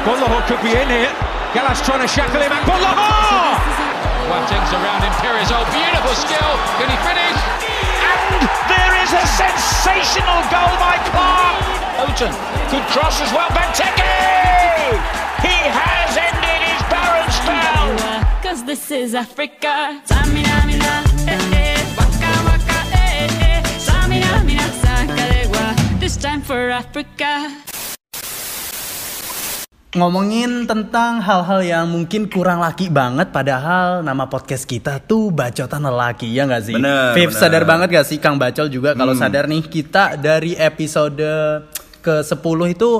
Akbullaho could be in here. Gallas trying to shackle him. Akbullaho! Watkins around him, Pires. Oh, beautiful skill. Can he finish? And there is a sensational goal by Clark. Houghton. Good cross as well. Benteke! He has ended his barren spell. Cause this is Africa. This time for Africa. Ngomongin tentang hal-hal yang mungkin kurang laki banget Padahal nama podcast kita tuh bacotan lelaki Ya nggak sih? Bener, Viv bener. sadar banget gak sih Kang Bacol juga Kalau sadar nih kita dari episode ke 10 itu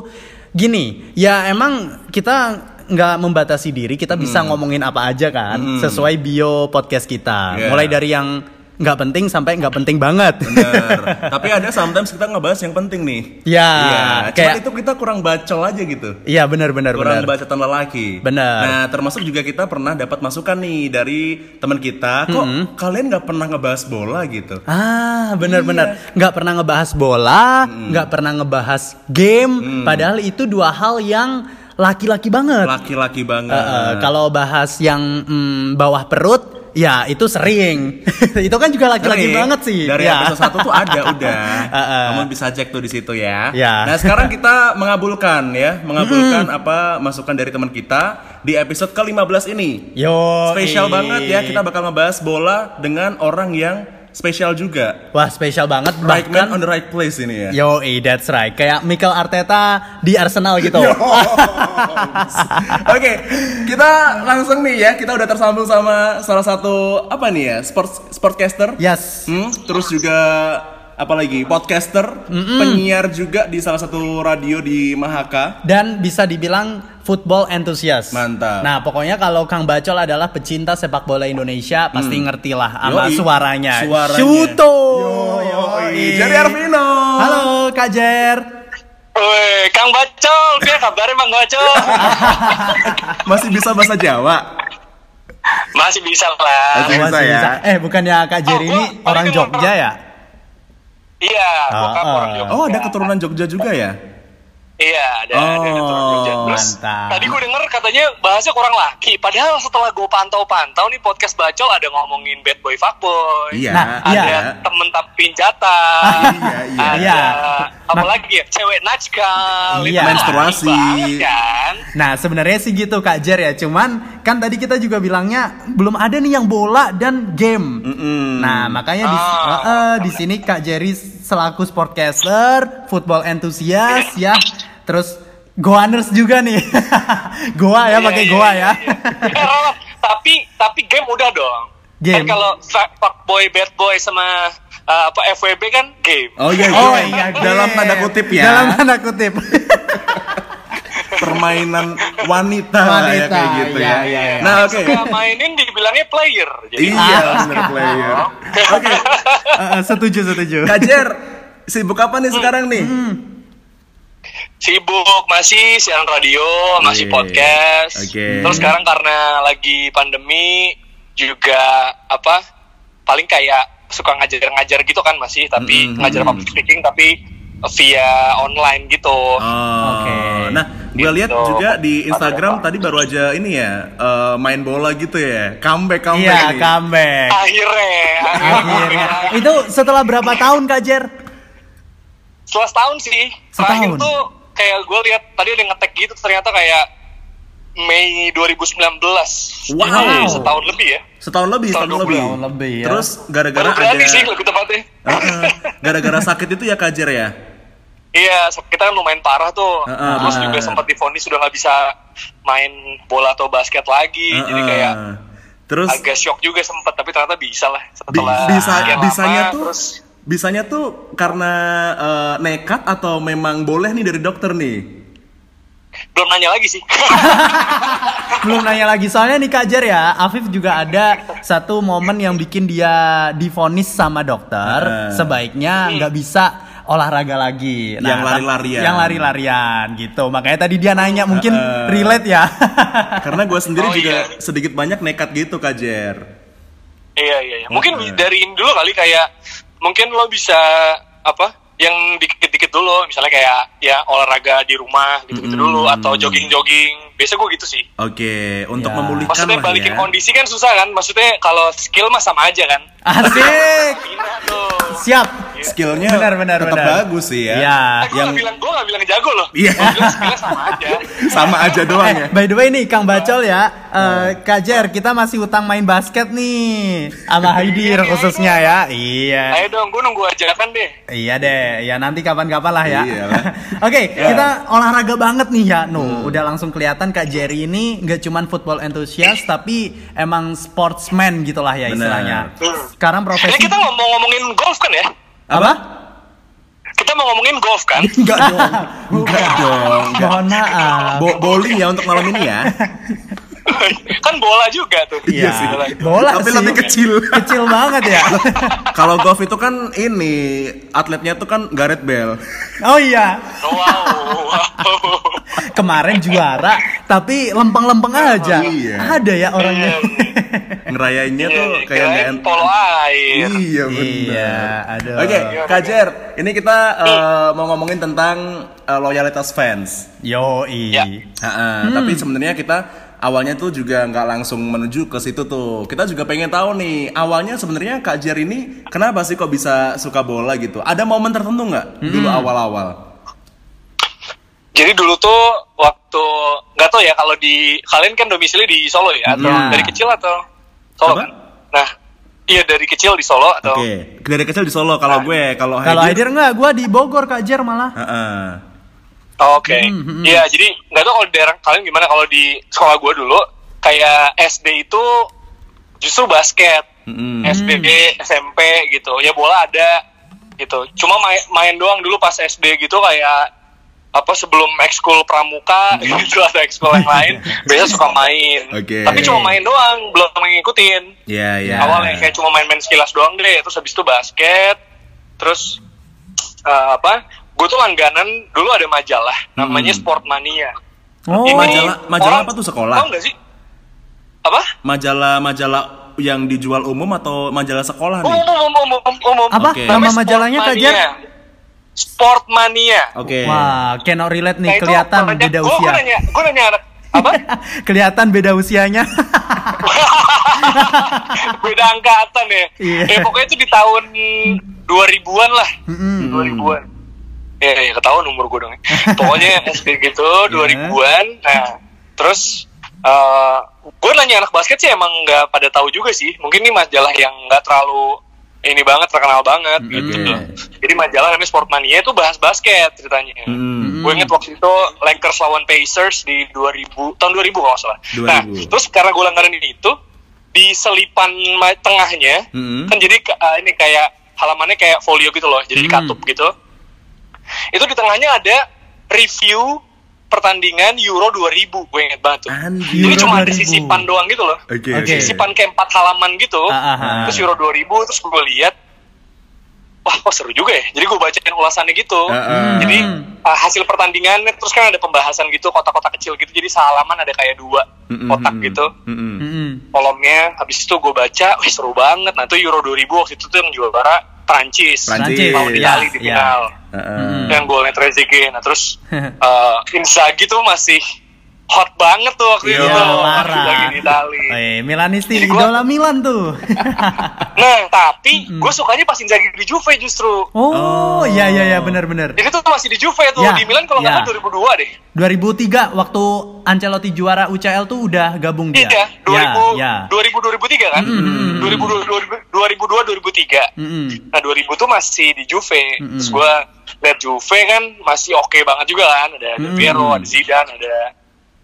Gini ya emang kita nggak membatasi diri Kita bisa ngomongin apa aja kan Sesuai bio podcast kita Yeah. Mulai dari yang nggak penting sampai nggak penting banget Bener. Tapi ada sometimes kita ngebahas yang penting nih. Ya, Iya. Cuma kayak itu kita kurang bacol aja gitu. Iya benar-benar Kurang benar. bacaan lelaki. Bener. Nah, termasuk juga kita pernah dapat masukan nih dari teman kita. Kok kalian nggak pernah ngebahas bola gitu? Ah, benar-benar Iya. nggak pernah ngebahas bola, nggak pernah ngebahas game. Padahal itu dua hal yang laki-laki banget. Laki-laki banget. Eh, eh, kalau bahas yang mm, bawah perut, ya itu sering. itu kan juga laki-laki banget sih. Dari ya. episode satu tuh ada udah. Heeh. Kamu bisa cek tuh di situ ya. Ya. Nah, sekarang kita mengabulkan ya, mengabulkan apa masukan dari teman kita di episode ke-15 ini. Yo, Spesial banget ya, kita bakal ngebahas bola dengan orang yang spesial juga. Wah, spesial banget. Right man Bahkan on the right place ini ya. Yo, that's right. Kayak Mikel Arteta di Arsenal gitu. Oke, kita langsung nih ya, kita udah tersambung sama salah satu apa nih ya, sport sportcaster. yes. Hmm, terus juga apa lagi? Podcaster, penyiar juga di salah satu radio di Mahaka. dan bisa dibilang football enthusiast. Mantap. Nah, pokoknya kalau Kang Bacol adalah pecinta sepak bola Indonesia, pasti ngerti lah sama Yoi. suaranya. Suaranya. Shuto. Yoi. Jadi Arvino. Halo, Kak Jer. Woi, Kang Bacol, dia kabarnya Bang Bacol? Masih bisa bahasa Jawa. Masih bisa lah. Masih bisa ya. Eh, bukannya Kak Jer Oh, ini orang Jogja ya? Iya, bokap ah. orang Jogja. Oh, ada keturunan Jogja juga ya? Iya, ada, ada Oh, keturunan Jogja. Terus mantap. tadi gue denger katanya bahasnya kurang laki. Padahal setelah gue pantau-pantau nih podcast Bacol ada ngomongin bad boy fuckboy. Iya. Nah, Ada iya. temen tapi jatah. Iya, iya. Ada Iya. apa Nah. lagi ya? Cewek najkal. Iya. Laki Menstruasi. banget kan? Nah, sebenarnya sih gitu Kak Jer ya. Cuman kan tadi kita juga bilangnya belum ada nih yang bola dan game. Mm-mm. Nah, makanya di, Ah. eh, eh, di sini Kak Jerry selaku sportcaster, football enthusiast ya. Terus Goaners juga nih. goa ya, Iya, pakai iya, goa iya, ya. Eh, tapi tapi game udah dong. Game. Kan kalau fuckboy, bad boy sama uh, apa FWB kan game. Oh iya, Oh game. iya, dalam tanda kutip ya. Dalam tanda kutip. permainan wanita, lah ya Wanita, kayak gitu iya, ya. iya, iya. Nah, oke. Suka mainin dibilangnya player. Jadi Iya, bener player. Oke, Eh, eh, setuju, setuju. Kajer, sibuk apa nih sekarang nih? Sibuk masih siaran radio, masih Iya. podcast. Oke. Terus sekarang karena lagi pandemi juga apa? Paling kayak suka ngajar-ngajar gitu kan masih, tapi Mm-mm. ngajar public speaking tapi via online gitu. Oh, Oke. Nah, gue Gitu. lihat juga di Instagram tadi baru aja ini ya eh, main bola gitu ya, comeback comeback Iya, nih. comeback. Akhirnya, Akhirnya. Itu setelah berapa tahun Kak Jer? setelah setahun sih terakhir Setahun. tuh kayak gue lihat tadi ada ngetek gitu ternyata kayak Mei 2019 Wow. Jadi setahun lebih ya Setahun lebih, setahun Setahun lebih. Lebih ya. Terus gara-gara ada sih lebih tepatnya Heeh. gara-gara sakit itu ya Kajer ya. iya kita kan lumayan parah tuh Heeh, terus benar. juga sempat difonis sudah nggak bisa main bola atau basket lagi jadi Heeh. kayak terus agak shock juga sempat tapi ternyata bisa lah bi- setelah bisa lama, bisanya tuh terus bisanya tuh karena eh, nekat atau memang boleh nih dari dokter nih. belum nanya lagi sih Belum nanya lagi soalnya nih Kak Jer ya, Afif juga ada satu momen yang bikin dia difonis sama dokter, Heeh. sebaiknya nggak bisa olahraga lagi. Yang kan- lari-larian. Yang lari-larian gitu. Makanya tadi dia nanya mungkin Heeh. relate ya. Karena gue sendiri Oh, juga iya. sedikit banyak nekat gitu Kajer. Iya iya iya. Mungkin Heeh. dari ini dulu kali kayak mungkin lo bisa apa? yang dikit-dikit dulu, misalnya kayak ya olahraga di rumah gitu-gitu Mm-mm. dulu atau jogging-jogging. Biasa gue gitu sih. Oke, untuk Ya. memulihkan Maksudnya balikin ya. kondisi kan susah kan? Maksudnya kalau skill mah sama aja kan? Asik. Tuh. Siap. Skillnya Benar, benar, tetap benar. bagus sih ya. Iya. Eh, Yang gak bilang gue gak bilang jago loh. Iya. Gua bilang sama aja. sama aja doang ya. Eh, by the way nih Kang Bacol ya, eh, Kak Jer, kita masih utang main basket nih sama Haidir khususnya ya. Iya. Ayo dong, gue nunggu ajakan deh. Iya deh, ya nanti kapan-kapan lah ya. Iya lah. Oke, kita olahraga banget nih ya. No, udah langsung kelihatan Kak Jerry ini nggak cuman football enthusiast tapi emang sportsman gitulah ya istilahnya. Hmm. Sekarang profesi kita ngomong ngomongin golf kan ya? apa? Kita mau ngomongin golf kan? Enggak dong. Enggak dong. Mohon maaf. Bo- bowling ya untuk malam ini ya. kan bola juga tuh. Iya sih. Bola Tapi sih. lebih kecil. Kecil banget ya. Kalau golf itu kan ini atletnya tuh kan Gareth Bale. oh iya, Wow. wow. kemarin juara tapi lempeng-lempeng aja. Iya. Ada ya orangnya. Ngerayainnya tuh Iya, kayak kirain nggak en- polo air. Iya benar. Iya, aduh. Oke, Kak Jer, ini kita eh, mau ngomongin tentang eh, loyalitas fans. Yoi. Ya. Ha-ha, Tapi sebenarnya kita awalnya tuh juga nggak langsung menuju ke situ tuh. Kita juga pengen tahu nih, awalnya sebenarnya Kak Jer ini kenapa sih kok bisa suka bola gitu? Ada momen tertentu nggak dulu awal-awal? Jadi dulu tuh waktu nggak tahu ya kalau di kalian kan domisili di Solo ya atau Iya. dari kecil atau Solo Apa? kan? Nah, iya dari kecil di Solo atau Oke, dari kecil di Solo. Kalau gue, kalau Kalau Haidir enggak, gua di Bogor Kak Jer malah. Ha-ha. Oh, Oke, iya jadi nggak tahu kalau di daerah kalian gimana kalau di sekolah gue dulu kayak SD itu justru basket, Mm-mm. SD, SMP gitu, ya bola ada gitu. Cuma main, main doang dulu pas SD gitu kayak apa sebelum ekskul pramuka gitu atau ekskul yang lain biasa suka main. Oke. Tapi cuma main doang, belum ngikutin. Iya, iya. Awalnya kayak cuma main-main sekilas doang deh, terus habis itu basket, terus eh, apa? Gue tuh langganan dulu ada majalah namanya Hmm. Sportmania. Oh, Ini majalah- majalah orang- apa tuh, sekolah? Tahu nggak sih? Apa? Majalah-majalah yang dijual umum atau majalah sekolah nih? Umum, umum, umum, umum, umum. Apa? Oke. Nama majalahnya Kak Jer? Sportmania. Sportmania. Oke. Wah, cannot relate nih, Nah, itu kelihatan banyak- beda gua- usia. Gue nanya, gue nanya anak apa? kelihatan beda usianya. Beda angkatan ya. Iya. Eh pokoknya itu di tahun 2000-an lah. Mm-mm. 2000-an. Ya, ya ketahuan umur gue dong. ya. Pokoknya SD gitu, Iya. 2000-an. Nah, terus eh gue nanya anak basket sih emang nggak pada tahu juga sih. Mungkin ini majalah yang nggak terlalu ini banget terkenal banget gitu. Jadi majalah namanya Sportmania itu bahas basket ceritanya. Mm. Gue inget waktu itu Lakers lawan Pacers di 2000 tahun 2000 kalau nggak salah. 2000. Nah, terus karena gue langganan itu di selipan tengahnya Mm. kan jadi uh, ini kayak halamannya kayak folio gitu loh, jadi dikatup gitu. Itu di tengahnya ada review pertandingan Euro 2000, gue inget banget tuh. Anjir. Jadi Euro cuma ada 2000. sisipan doang gitu loh. Oke. Oke. Sisipan kayak empat halaman gitu. Ah, ah, ah. Terus Euro 2000 terus gue lihat wah kok seru juga ya. Jadi gue bacain ulasannya gitu. Ah. Jadi uh, hasil pertandingannya terus kan ada pembahasan gitu kotak-kotak kecil gitu. Jadi sehalaman ada kayak dua kotak gitu kolomnya. Habis itu gue baca, wih seru banget. Nah itu Euro 2000 waktu itu tuh yang juara Prancis. Prancis. Lawan ya, Itali di ya. Ha-ha. Yang golnya Trezeguet. Nah terus uh, Inzaghi tuh masih hot banget tuh waktu Iya, itu tuh. parah. Lagi di Itali. Eh, Milanisti Jadi gua- idola Milan tuh. Nah tapi gue sukanya pas Inzaghi di Juve justru. oh, iya iya iya benar-benar. Jadi tuh masih di Juve tuh. Ya, Di Milan kalau nggak ya. salah 2002 deh. 2003 waktu Ancelotti juara UCL tuh udah gabung dia. Iya, 2000, Ya, ya. 2000 2003 kan? 2002 2002 2003. Mm-mm. Nah 2000 tuh masih di Juve. Terus gue liat Juve kan masih oke banget juga kan. Ada Del Piero, ada Zidane, ada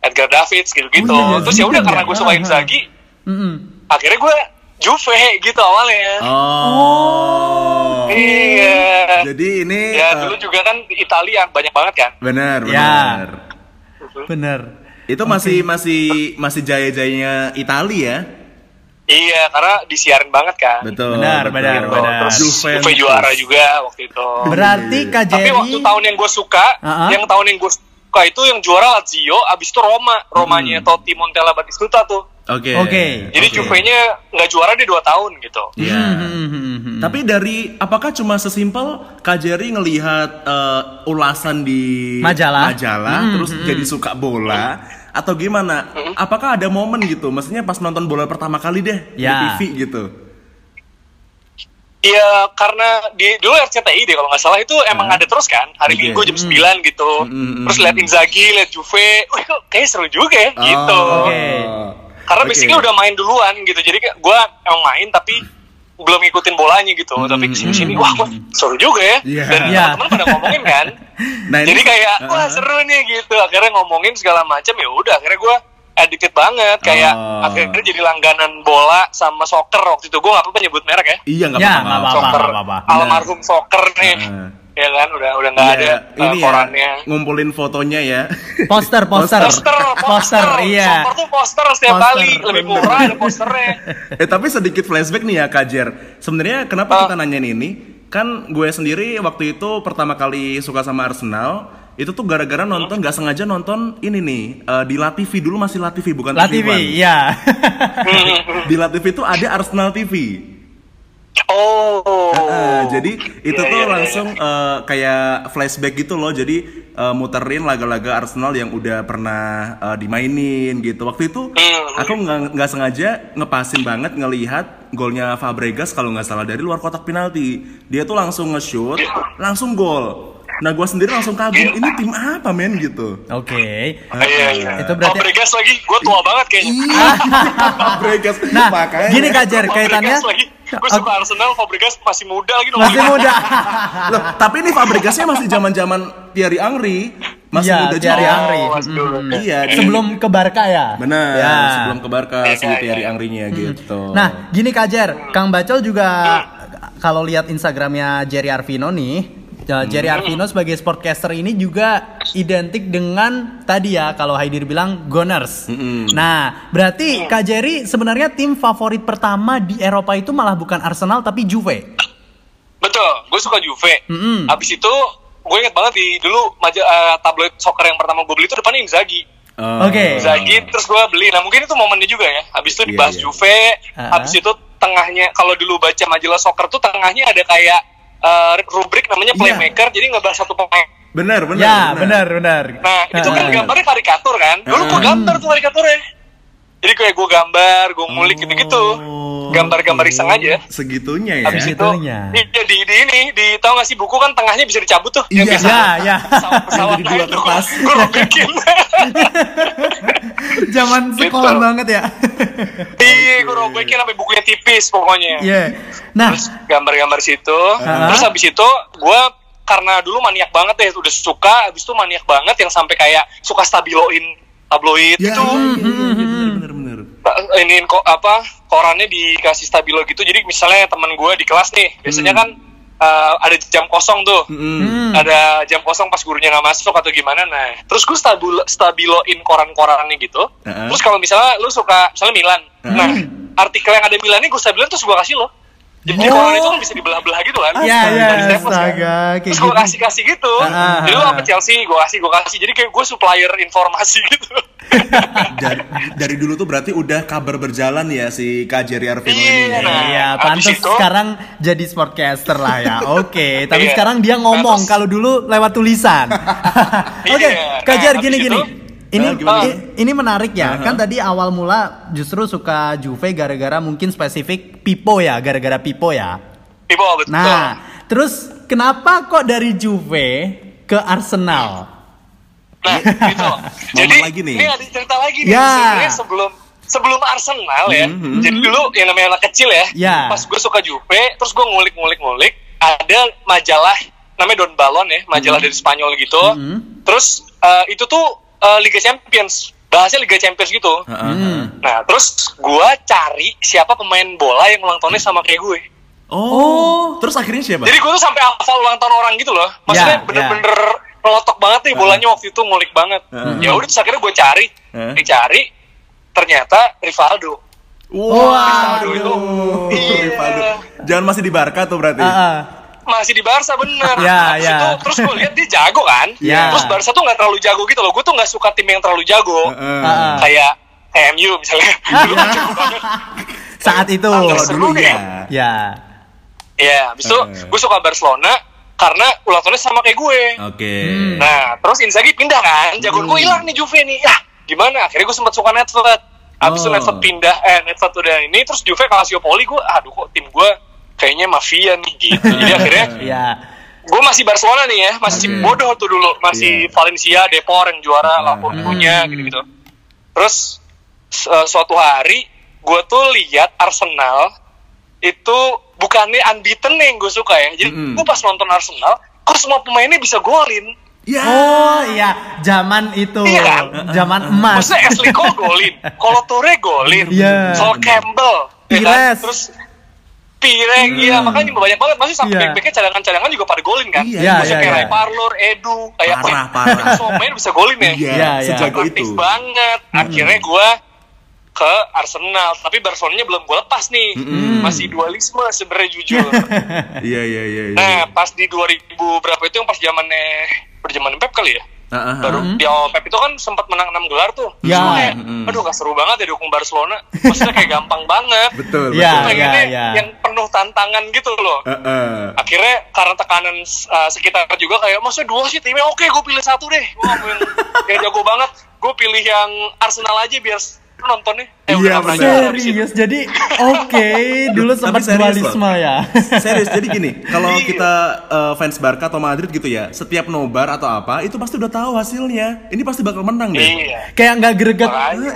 Edgar Davids gitu-gitu. Oh, iya, Terus ya udah karena ya. gue suka Ah, Inzaghi, Mm-mm. akhirnya gue Juve gitu awalnya. Oh. Iya. Jadi ini Ya eh, dulu juga kan di Italia banyak banget kan. benar, Ya. benar. Itu masih masih masih jaya-jayanya Italia ya. Iya, karena disiarin banget kan. Betul. Benar, benar, benar. Terus Juventus. Juve juara juga waktu itu. Berarti Kak Tapi Jerry waktu tahun yang gue suka, Uh-uh. yang tahun yang gue suka itu yang juara Lazio, abis itu Roma, Romanya Totti Montella Batistuta tuh. Oke. Oke. Jadi Oke. Juve-nya nggak juara di 2 tahun gitu. Iya. Hmm, Tapi dari apakah cuma sesimpel Kak Jerry ngelihat eh, ulasan di Majalah. majalah, terus jadi suka bola atau gimana? Apakah ada momen gitu? Maksudnya pas nonton bola pertama kali deh Ya. di TV gitu. Iya, karena di dulu RCTI deh kalau nggak salah itu emang ada terus kan hari Oke. Minggu jam 9 gitu. Mm-mm. Terus lihat Inzaghi, lihat Juve, wah kok kayak seru juga ya gitu. Oke. Karena Oke. basically udah main duluan gitu. Jadi gue emang main tapi belum ngikutin bolanya gitu. Tapi ke sini-sini wah kok seru juga ya. Iya. Dan Iya. teman-teman pada ngomongin kan. Nah, ini- Jadi kayak Ah. wah seru nih gitu. Akhirnya ngomongin segala macam ya udah akhirnya gue addicted banget kayak Oh. akhirnya jadi langganan bola sama soccer waktu itu gue nggak apa-apa nyebut merek ya Iya nggak Ya, apa-apa. apa-apa. soccer apa-apa. almarhum soccer nih Heeh. Ya kan udah udah nggak ada Iya, uh, ini ya korannya ngumpulin fotonya ya. Poster, poster. poster poster iya. soccer tuh poster setiap Poster, kali lebih murah ada posternya eh tapi sedikit flashback nih ya Kajer. Sebenarnya kenapa Ah. kita nanyain ini? Kan gue sendiri waktu itu pertama kali suka sama Arsenal itu tuh gara-gara nonton nggak sengaja nonton ini nih eh, di La TV dulu masih La TV bukan La TV. TV, One. iya. Di La TV itu ada Arsenal TV. Oh Eh, jadi itu Iya, tuh iya, iya, langsung eh, kayak flashback gitu loh. Jadi eh, muterin laga-laga Arsenal yang udah pernah eh, dimainin gitu. Waktu itu Hmm. aku nggak nggak sengaja ngepasin banget ngelihat golnya Fabregas kalau nggak salah dari luar kotak penalti. Dia tuh langsung nge-shoot, langsung gol. Nah, gua sendiri langsung kagum, ini tim apa men gitu. Oke. iya iya Itu berarti- Fabregas lagi gue tua banget kayaknya Iya, Fabregas. Nah, Makanya. gini Kak Jer, kaitannya Fabregas lagi gue suka Arsenal Fabregas masih muda lagi masih muda. Loh, tapi ini Fabregasnya masih zaman-zaman Thierry Henry. Masih Iya, muda Thierry juga. Henry. Oh. Iya, Sebelum ke Barca ya? Benar, Ya. sebelum ke Barca si Iya, Thierry iya. Angri-nya gitu. Nah, gini Kak Jer, Kang Bacol juga kalau lihat Instagramnya Jerry Arvino nih, ya, Jerry Arvino sebagai sportcaster ini juga identik dengan tadi ya kalau Haidir bilang Gunners. Nah, berarti Kak Jerry sebenarnya tim favorit pertama di Eropa itu malah bukan Arsenal tapi Juve. Betul, gue suka Juve. Mm-mm. Abis itu gue inget banget di dulu maja, eh, tabloid soccer yang pertama gue beli itu depannya Inzaghi. Oh. Oke. Inzaghi terus gue beli. Nah mungkin itu momennya juga ya. Abis itu Iya, dibahas iya. Juve. Ah. Abis itu tengahnya kalau dulu baca majalah soccer tuh tengahnya ada kayak eh, rubrik namanya Iya. playmaker. Jadi ngebahas satu pemain. Benar, benar. Ya, benar benar. Nah itu kan gambarnya karikatur kan. Dulu gue Ah. gambar tuh karikaturnya. Jadi kayak gue gambar, gue ngulik gitu-gitu. Oh, Gambar-gambar iseng aja. Segitunya ya. Habis itu, Segitunya. iya di, di ini, di tahu gak sih buku kan tengahnya bisa dicabut tuh. Iya. biasa Ya, ya. pesawat-pesawat Yang jadi dua kertas. Gue robekin. Zaman sekolah Gitu. banget ya. Iya, gue robekin sampai bukunya tipis pokoknya. Iya. Nah, Terus gambar-gambar situ. Ah. Terus habis itu gue karena dulu maniak banget ya, udah suka. Habis itu maniak banget yang sampai kayak suka stabiloin tabloid Ya, itu. benar, benar. ini kok apa korannya dikasih stabilo gitu jadi misalnya teman gue di kelas nih biasanya Hmm. kan eh, ada jam kosong tuh Mm-mm. ada jam kosong pas gurunya nggak masuk atau gimana nah terus gue stabil stabiloin koran-korannya gitu Heeh. terus kalau misalnya lu suka misalnya Milan nah artikel yang ada Milan ini gue stabiloin terus gue kasih lo jadi Oh. koran itu kan bisa dibelah-belah gitu kan Iya, iya, kan. astaga, kayak terus gue gitu. kasih kasih gitu Ah, jadi lu ah, apa ah. Chelsea gue kasih gue kasih jadi kayak gue supplier informasi gitu dari, dari dulu tuh berarti udah kabar berjalan ya si Kak Jerry Arvino Iya, ini. ya. nah. Iya, pantas itu- sekarang jadi sportcaster lah ya. Oke, tapi Iya. sekarang dia ngomong kalau dulu lewat tulisan. Oke, Iya, Kajar nah, gini habis gini. itu- Ini Ah, gimana? i- ini menarik ya. Kan tadi awal mula justru suka Juve gara-gara mungkin spesifik Pipo ya, gara-gara Pipo ya. Pipo betul Nah, terus kenapa kok dari Juve ke Arsenal? Nah, gitu. Jadi lagi nih. ini ada cerita lagi nih. Ya. Sebenarnya sebelum sebelum Arsenal ya. Mhm. Jadi dulu yang namanya anak kecil ya. Ya. Pas gue suka Juve, terus gue ngulik-ngulik-ngulik, ada majalah namanya Don Balon ya, majalah dari Spanyol gitu. Terus eh, itu tuh eh, Liga Champions, bahasnya Liga Champions gitu. Heeh. Nah, terus gue cari siapa pemain bola yang ulang tahunnya sama kayak gue. Oh. Terus akhirnya siapa? Jadi gue tuh sampai hafal ulang tahun orang gitu loh. Maksudnya Ya, bener-bener melotok banget nih bolanya waktu itu ngulik banget. Heeh. Ya udah terus akhirnya gue cari, Heeh. dicari, ternyata Rivaldo. Wah, Rivaldo itu, iya, Rivaldo. Jangan masih di Barca tuh berarti. Ah, ah. Masih di Barca bener. Ya, Terus ya. itu- terus gue lihat dia jago kan. Ya. Terus Barca tuh nggak terlalu jago gitu loh. Gue tuh nggak suka tim yang terlalu jago. Heeh. Ah, ah. Kayak kayak MU misalnya. Dulu kan jago banget. Saat itu. Dulu deh. ya. Ya. Iya, habis itu gue suka Barcelona karena ulang tahunnya sama kayak gue. Oke. Nah, terus Inzaghi pindah kan, jagoan gue hilang nih Juve nih. Ya, gimana? Akhirnya gue sempat suka. Habis itu Oh. Nedved pindah, eh Nedved udah ini, terus Juve Calciopoli gue, aduh kok tim gue kayaknya mafia nih gitu. Jadi akhirnya Ya. gue masih Barcelona nih ya, masih Oke. bodoh tuh dulu, masih Iya. Valencia, Depor yang juara, Ah. Laportunya gitu-gitu. Terus su- eh, suatu hari gue tuh lihat Arsenal itu bukannya unbeaten nih yang gue suka ya. Jadi Mm-mm. gue pas nonton Arsenal, kok semua pemainnya bisa golin. Ya. Oh iya, zaman itu. Iya kan? Zaman emas. Maksudnya Ashley Cole golin, Kolo Toure golin, Iya. Sol Campbell, ya kan? Terus Pireng, iya makanya banyak banget masih sampai Iya. back-backnya cadangan-cadangan juga pada golin kan? Iya, Maksudnya iya, kayak. Ray Parlour, Edu, kayak Parah, wih, parah. Semua pemain bisa golin ya. Iya, Iya, iya. sejago itu. banget. Akhirnya gue ke Arsenal, tapi Barcelona belum gue lepas nih. Masih dualisme sebenarnya jujur. Iya, iya, iya. iya. nah, pas di 2000 berapa itu yang pas zamannya berjaman Pep kali ya? Ah, ah, baru ah. di awal Pep itu kan sempat menang 6 gelar tuh. Ya. Gua kayak, Mm-mm. aduh gak seru banget ya dukung Barcelona. Maksudnya kayak gampang banget. Betul, Iya, Gua betul. pengennya iya, iya. yang penuh tantangan gitu loh. Ah. Akhirnya karena tekanan uh, sekitar juga kayak, maksudnya dua sih timnya oke gue pilih satu deh. Gue mau yang, yang jago banget. Gue pilih yang Arsenal aja biar s- nontonnya. Eh, Iya. Serius, jadi oke dulu Tapi sempat dualisme ya. Serius, jadi gini, kalau kita eh, fans Barca atau Madrid gitu ya, setiap nobar atau apa, itu pasti udah tahu hasilnya. Ini pasti bakal menang deh. Iya. Kayak nggak greget,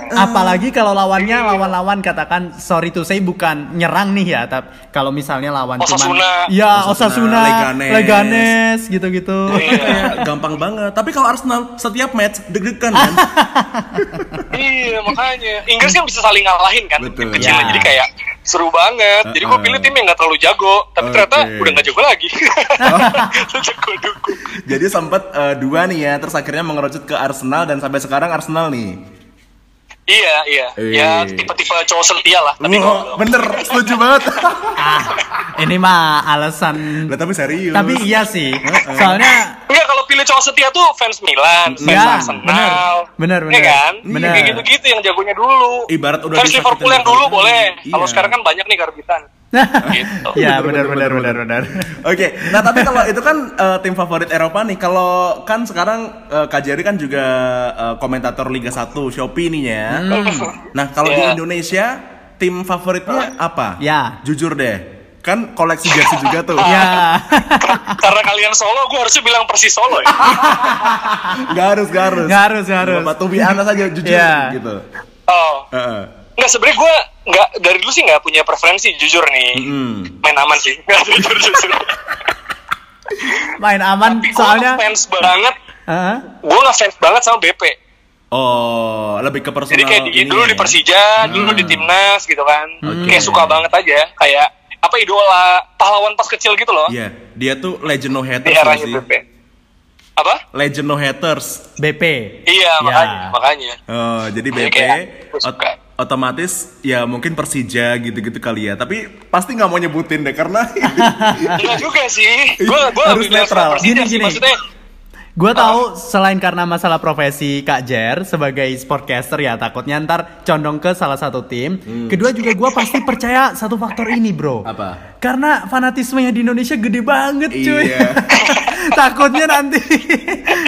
apalagi kalau lawannya Iya. lawan-lawan katakan sorry to say bukan nyerang nih ya, tapi kalau misalnya lawan Osasuna. cuman ya Osasuna, Osasuna, Leganes. Leganes, gitu-gitu. Iya. Kayak gampang banget. Tapi kalau Arsenal setiap match deg-degan kan. Iya makanya Inggris kan bisa saling ngalahin kan Betul. tim kecilnya Ya. jadi kayak seru banget jadi gue pilih tim yang gak terlalu jago tapi ternyata Oke. udah gak jago lagi dukung Jadi sempat eh, dua nih ya, terus akhirnya mengerucut ke Arsenal dan sampai sekarang Arsenal nih. Iya iya Eh. ya tipe-tipe cowok setia lah tapi Wah, kalau- bener, setuju banget. Ah, ini mah alasan. Lah tapi serius. Tapi iya sih, soalnya Enggak kalau pilih cowok setia tuh fans Milan, fans Ya, Arsenal, bener, bener, Iya kan? Bener. Kayak gitu-gitu yang jagonya dulu. Ibarat udah fans Liverpool yang dulu boleh. Kalau Iya. sekarang kan banyak nih karbitan. Gitu. ya benar benar benar benar. Oke, nah tapi kalau itu kan eh, tim favorit Eropa nih. Kalau kan sekarang Kak Jerry kan juga eh, komentator Liga 1 Shopee nih ya. Nah, kalau di Iya. Indonesia tim favoritnya apa? Ya. Jujur deh. Kan koleksi jersey juga tuh. Ya. Karena kalian solo, gue harusnya bilang persis solo ya. Gak harus, gak harus. Nggak harus, nggak harus. Bapak tuh aja saja jujur Iya. gitu. Oh, Heeh. Nggak sebenarnya gue nggak dari dulu sih nggak punya preferensi jujur nih. Mm. Main aman sih. Nggak jujur jujur. Main aman Tapi gue soalnya. fans banget. Heeh. Gue nggak fans banget sama BP. Oh, lebih ke personal. Jadi kayak di, ini dulu ya. di Persija, dulu di timnas gitu kan. Oke. Kayak suka banget aja. Kayak apa idola pahlawan pas kecil gitu loh. Iya, dia tuh legend no haters sih. BP. Apa? Legend no haters. BP. Iya Ya. makanya makanya. Oh, jadi Jadi BP kayak ot- suka. Otomatis ya mungkin Persija gitu-gitu kali ya. Tapi pasti nggak mau nyebutin deh karena Enggak juga sih. Gue gue Harus netral. Gini, gini. maksudnya. Gue tahu selain karena masalah profesi Kak Jer sebagai sportcaster ya takutnya ntar condong ke salah satu tim. Kedua juga gue pasti percaya satu faktor ini bro. Apa? Karena fanatismenya di Indonesia gede banget cuy. Iya. takutnya nanti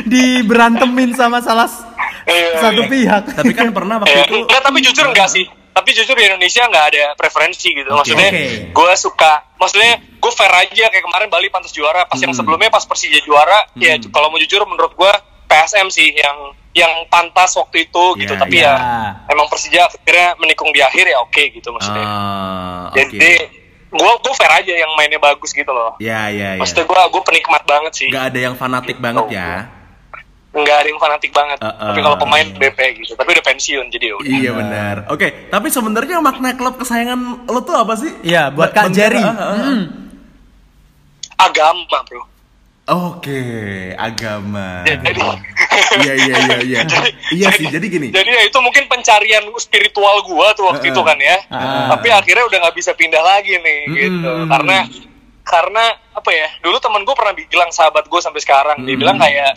diberantemin sama salah Iya, satu iya. pihak. tapi kan pernah waktu Ya, itu enggak, tapi jujur enggak sih. Tapi jujur di Indonesia nggak ada preferensi gitu. Maksudnya Oke. gue suka, maksudnya gue fair aja kayak kemarin Bali pantas juara. Pas yang sebelumnya pas Persija juara, ya kalau mau jujur menurut gue PSM sih yang yang pantas waktu itu gitu. Ya, Tapi ya. ya emang Persija akhirnya menikung di akhir ya oke gitu maksudnya. Ah, oke. Jadi gue gue fair aja yang mainnya bagus gitu loh. Ya, ya, ya. Maksudnya gue gue penikmat banget sih. Nggak ada yang fanatik banget ya. Nggak ada yang fanatik banget. Uh, uh. Tapi kalau pemain BP gitu. Tapi udah pensiun jadi ya udah. Iya benar. Oke, tapi sebenarnya makna klub kesayangan lo tuh apa sih? Iya, buat Kak Jerry. Jera, ah, ah, ah. Mm. Agama bro. Oke, agama. Jadi Iya iya iya iya. Iya sih, jadi gini. Jadi ya itu mungkin pencarian spiritual gua tuh waktu Heeh. itu kan ya. Ah. Tapi akhirnya udah nggak bisa pindah lagi nih gitu. Mm. Karena karena apa ya? Dulu temen gue pernah bilang sahabat gue sampai sekarang dia Mm. bilang kayak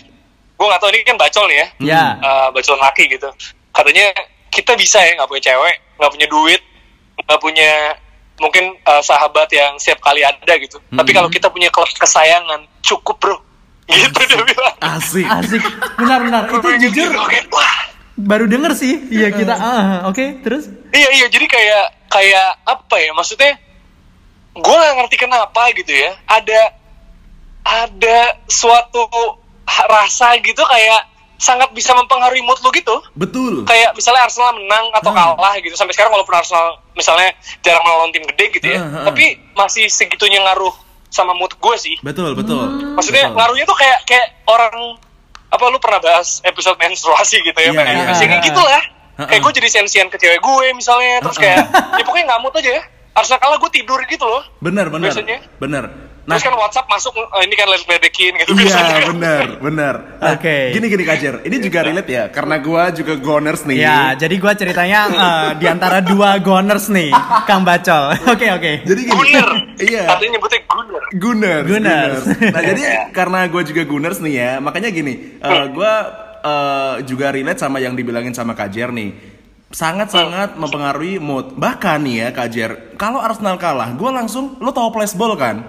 gue nggak tahu ini kan bacol nih ya. Ya. Eh, bacol laki gitu. Katanya kita bisa ya nggak punya cewek, nggak punya duit, nggak punya mungkin uh, sahabat yang setiap kali ada gitu. Tapi kalau kita punya klub kesayangan, cukup bro. Gitu dia bilang. Asik. Asik. Benar-benar. Itu Gua jujur gitu, kayak, wah baru denger sih. Iya kita. ah, Oke, terus? Iya iya jadi kayak kayak apa ya maksudnya gue nggak ngerti kenapa gitu ya ada ada suatu rasa gitu kayak sangat bisa mempengaruhi mood lu gitu Betul. kayak misalnya Arsenal menang atau Hmm. kalah gitu sampai sekarang walaupun Arsenal misalnya jarang melawan tim gede gitu ya Hmm, hmm, tapi masih segitunya ngaruh sama mood gue sih Betul, betul. maksudnya Betul. ngaruhnya tuh kayak kayak orang apa lu pernah bahas episode menstruasi gitu ya Pak? iya, Masih kayak iya. gitulah Heeh. kayak gue jadi sensian ke cewek gue misalnya terus kayak ya pokoknya nggak mood aja ya harusnya kalah gue tidur gitu loh Benar, benar. Biasanya. Benar. Nah, terus kan WhatsApp masuk "Oh, ini kan ledekin gitu Iya biasanya benar benar. Nah, Oke. Gini gini Kajer, ini juga relate ya karena gua juga goners nih. Ya, jadi gua ceritanya eh, di antara dua goners nih, Kang Bacol. Oke, oke. Jadi gini. Gunner Iya. katanya nyebutnya Gunner Gunners. Gunners. Nah jadi karena gue juga Gunners nih ya, makanya gini, eh, gue eh, juga relate sama yang dibilangin sama Kajer nih. Sangat-sangat mempengaruhi mood. Bahkan nih ya Kajer, kalau Arsenal kalah, gue langsung, lo tau flashball kan?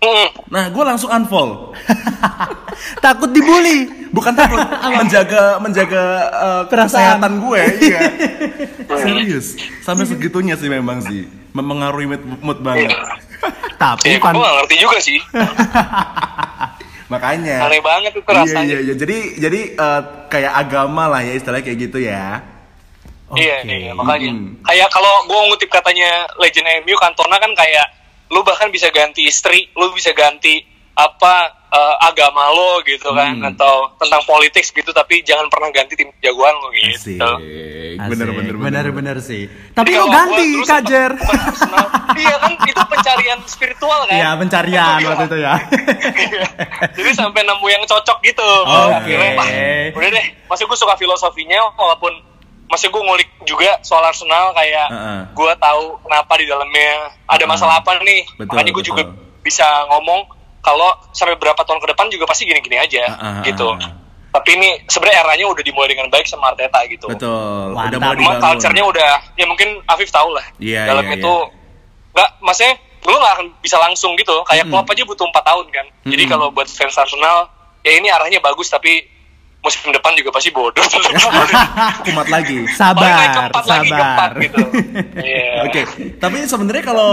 Mm. Nah, gue langsung unfollow. Takut dibully. Bukan takut, menjaga menjaga eh, Perasaan. kesehatan gue, iya. Serius, sampai segitunya sih memang sih, mempengaruhi mood, mood banget. Tapi ya pan gue gak ngerti juga sih Makanya. aneh banget itu Iya rasanya iya iya. Jadi jadi eh, kayak agama lah ya istilahnya kayak gitu ya. Iya, Oke. iya, makanya. Hmm. Kayak kalau gue ngutip katanya legend MU Cantona kan kayak lu bahkan bisa ganti istri, lu bisa ganti apa eh, agama lo gitu kan Hmm. atau tentang politik gitu tapi jangan pernah ganti tim jagoan lo Asik. gitu. Bener Asik, bener bener bener sih. Tapi lo ganti, gua dulu Kak sempet Jer. bukan Arsenal. iya kan itu pencarian spiritual kan. Iya, pencarian waktu itu ya. Iya. Jadi sampai nemu yang cocok gitu. Oke. Akhirnya, wah, udah deh. Masih gue suka filosofinya walaupun masih gue ngulik juga soal Arsenal kayak Heeh. gue tahu kenapa di dalamnya ada masalah apa nih. Betul, Makanya gue juga bisa ngomong kalau sampai berapa tahun ke depan juga pasti gini-gini aja Heeh, gitu. heeh. Tapi ini sebenarnya eranya udah dimulai dengan baik sama Arteta gitu. Betul. Mantap. Udah mulai Cuma culture-nya udah ya mungkin Afif tahu lah. Iya, Dalamnya iya, tuh nggak maksudnya lu nggak akan bisa langsung gitu. Kayak Klopp aja butuh 4 tahun kan. Jadi Mm-mm. kalau buat fans Arsenal ya ini arahnya bagus tapi musim depan juga pasti bodoh. Kumat lagi. Sabar, lagi sabar. keempat gitu. Iya. Oke, tapi sebenarnya kalau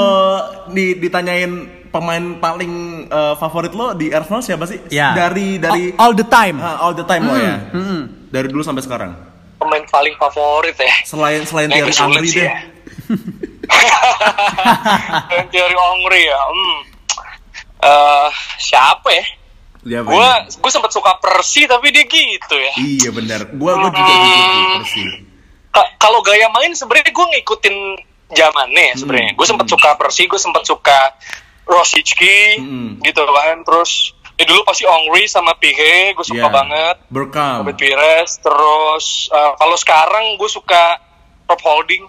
di, ditanyain pemain paling eh, favorit lo di Arsenal siapa sih? Ya. Dari dari all, all the time. Ah, all the time lo ya. Mm-mm. Dari dulu sampai sekarang. Pemain paling favorit ya. Selain selain Thierry Henry deh. ya. Yang Thierry Henry ya. Hmm. Eh, siapa ya? Siapa Gue gue sempat suka Persi tapi dia gitu ya. Iya benar. Gua gua juga gitu sih, Persi. Ka- kalau gaya main sebenarnya gue ngikutin zamannya ya sebenarnya. Gue sempat suka Persi, gue sempat suka Rosicki Hmm. gitu kan. Terus ya dulu pasti Ongri sama Pihe gue suka Iya. banget. Berkam. Robert Pires. Terus eh, kalau sekarang gue suka Rob Holding.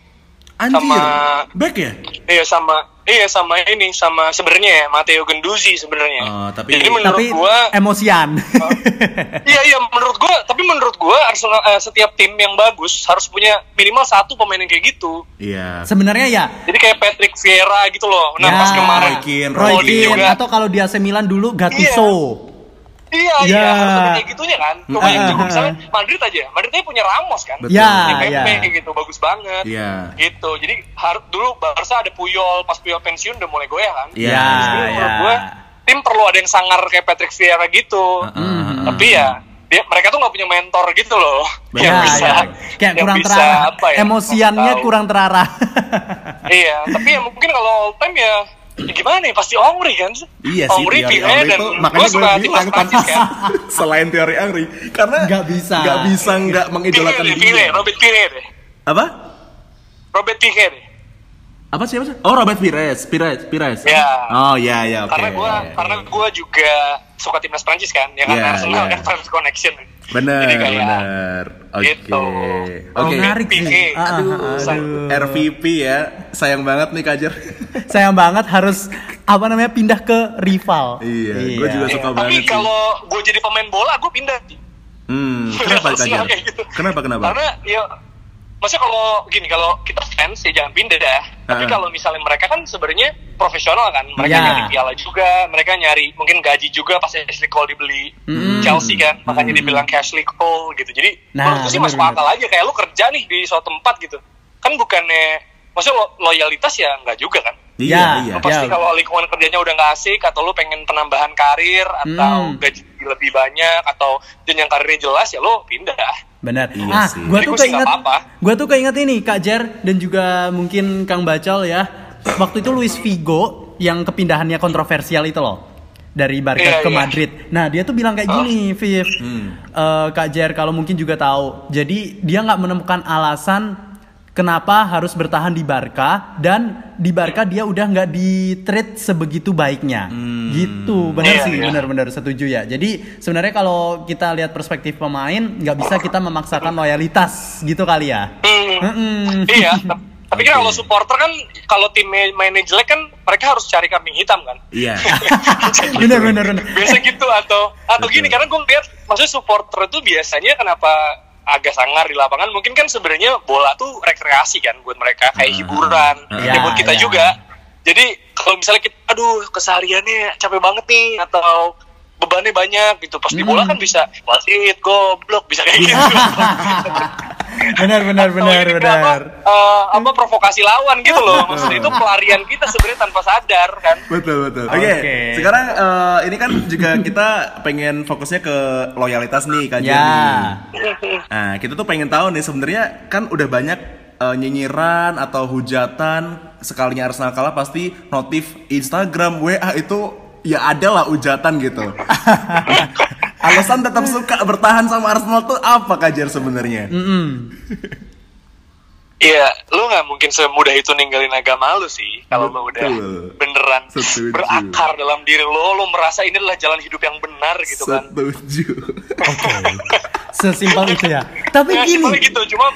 Anjir. sama- Back ya? Iya sama iya sama ini sama sebenarnya ya Matteo Genduzi sebenarnya. Oh, tapi- Jadi menurut Tapi gue emosian. Iya iya menurut gua tapi menurut gua Arsenal eh, setiap tim yang bagus harus punya minimal satu pemain yang kayak gitu. Iya. Sebenarnya ya Jadi kayak Patrick Vieira gitu loh. Nah Ya, pas kemarin Roy Keane, Roy Holding Keane juga. atau kalau di AC Milan dulu Gattuso. Iya Ya. iya harus ada kayak gitunya kan. Pemain Ah, juga ah, misalnya Madrid aja. Madrid aja punya Ramos kan. Betul. Ya, Di ya. Pepe gitu bagus banget. Iya. Gitu. Jadi harus dulu Barca ada Puyol pas Puyol pensiun udah mulai goyah kan. Iya. Ya, Jadi menurut ya. gua tim perlu ada yang sangar kayak Patrick Vieira gitu. Heeh. Tapi ya dia mereka tuh nggak punya mentor gitu loh. Benar. yang Ya, bisa ya. Kayak yang kurang bisa terarah. apa ya, Emosiannya kurang terarah. Iya, tapi ya mungkin kalau all time ya gimana ya pasti Ongri kan? Iya sih, Ongri, Pire, Henry dan itu gue makanya suka gue timnas bilang Prancis kan. selain Thierry Henry karena Nggak bisa. nggak bisa nggak mengidolakan deh, Pire, dia. Robert Pire deh. Apa? Robert Pire deh. Apa siapa sih? Oh Robert Pires, Pires, Pires. Ya. Oh iya iya oke. Karena gue karena gue juga suka timnas Prancis kan, ya kan Iya, Arsenal iya. kan French Connection. Bener Jadi kayak bener. Oke. gitu. Oke. menarik sih. Pique. Ah, ah, Aduh, ah, aduh. RVP ya, sayang banget nih Kajer. Sayang banget harus apa namanya pindah ke rival. Iya, gua juga Iya, suka tapi banget sih. kalau gue jadi pemain bola, gue pindah sih. Hmm, kenapa Kajer? gitu. Kenapa kenapa? Karena ya maksudnya kalau gini kalau kita fans ya jangan pindah dah tapi Heeh. kalau misalnya mereka kan sebenarnya profesional kan. Mereka Ya. nyari piala juga mereka nyari mungkin gaji juga pas Ashley Cole dibeli Chelsea kan. Makanya dibilang Ashley Cole gitu. Jadi Nah, menurutku sih masuk akal aja. Kayak lu kerja nih di suatu tempat gitu. Kan bukannya maksudnya lo- loyalitas ya nggak juga kan Iya, Ya. iya. Lu pasti Ya. kalau lingkungan kerjanya udah nggak asik atau lu pengen penambahan karir atau Hmm. gaji lebih banyak atau jenjang karirnya jelas ya lo pindah Benar. Iya ah, sih. gua Jadi tuh keinget, gua tuh keinget ini Kak Jer dan juga mungkin Kang Bacol ya. Waktu itu Luis Figo yang kepindahannya kontroversial itu loh dari Barca Iya, ke iya. Madrid. Nah dia tuh bilang kayak gini, Viv, Eh, Kak Jer kalau mungkin juga tahu. Jadi dia nggak menemukan alasan kenapa harus bertahan di Barca dan di Barca dia udah nggak di trade sebegitu baiknya. Gitu, benar Iya, sih, iya. benar-benar setuju ya. Jadi sebenarnya kalau kita lihat perspektif pemain, nggak bisa kita memaksakan loyalitas gitu kali ya. Hmm. Mm-mm. iya t- tapi kan kalau supporter kan kalau tim mainnya jelek kan mereka harus cari kambing hitam kan Iya. bener bener bener. biasa gitu atau atau Betul. gini karena gue ngeliat maksudnya supporter itu biasanya kenapa agak sangar di lapangan mungkin kan sebenarnya bola tuh rekreasi kan buat mereka kayak hiburan Ya, ya buat kita ya. juga. Jadi kalau misalnya kita aduh kesehariannya capek banget nih atau bebannya banyak gitu pas di bola Hmm. kan bisa wasit goblok bisa kayak gitu bener bener Atau bener ini bener. apa, eh, apa provokasi lawan gitu loh maksudnya itu pelarian kita sebenarnya tanpa sadar kan Betul betul. Oke. Oke. Sekarang eh, ini kan juga kita pengen fokusnya ke loyalitas nih Kak Ya. Jenny. Nah, kita tuh pengen tahu nih sebenarnya kan udah banyak eh, nyinyiran atau hujatan sekalinya Arsenal kalah pasti notif Instagram WA itu ya ada lah hujatan gitu. Alasan tetap suka bertahan sama Arsenal tuh apa Kak Jer sebenarnya? Iya, lu nggak mungkin semudah itu ninggalin agama lu sih. Kalau lu udah beneran Setuju. berakar dalam diri lo, lu merasa ini adalah jalan hidup yang benar gitu kan. Setuju. Sesimpel itu ya. Tapi Ya, gini, gitu, cuma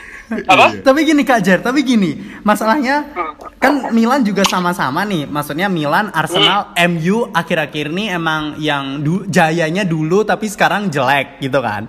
apa? tapi gini Kak Jer, tapi gini, masalahnya kan Milan juga sama-sama nih. Maksudnya Milan, Arsenal, MU akhir-akhir ini emang yang du- jayanya dulu tapi sekarang jelek gitu kan.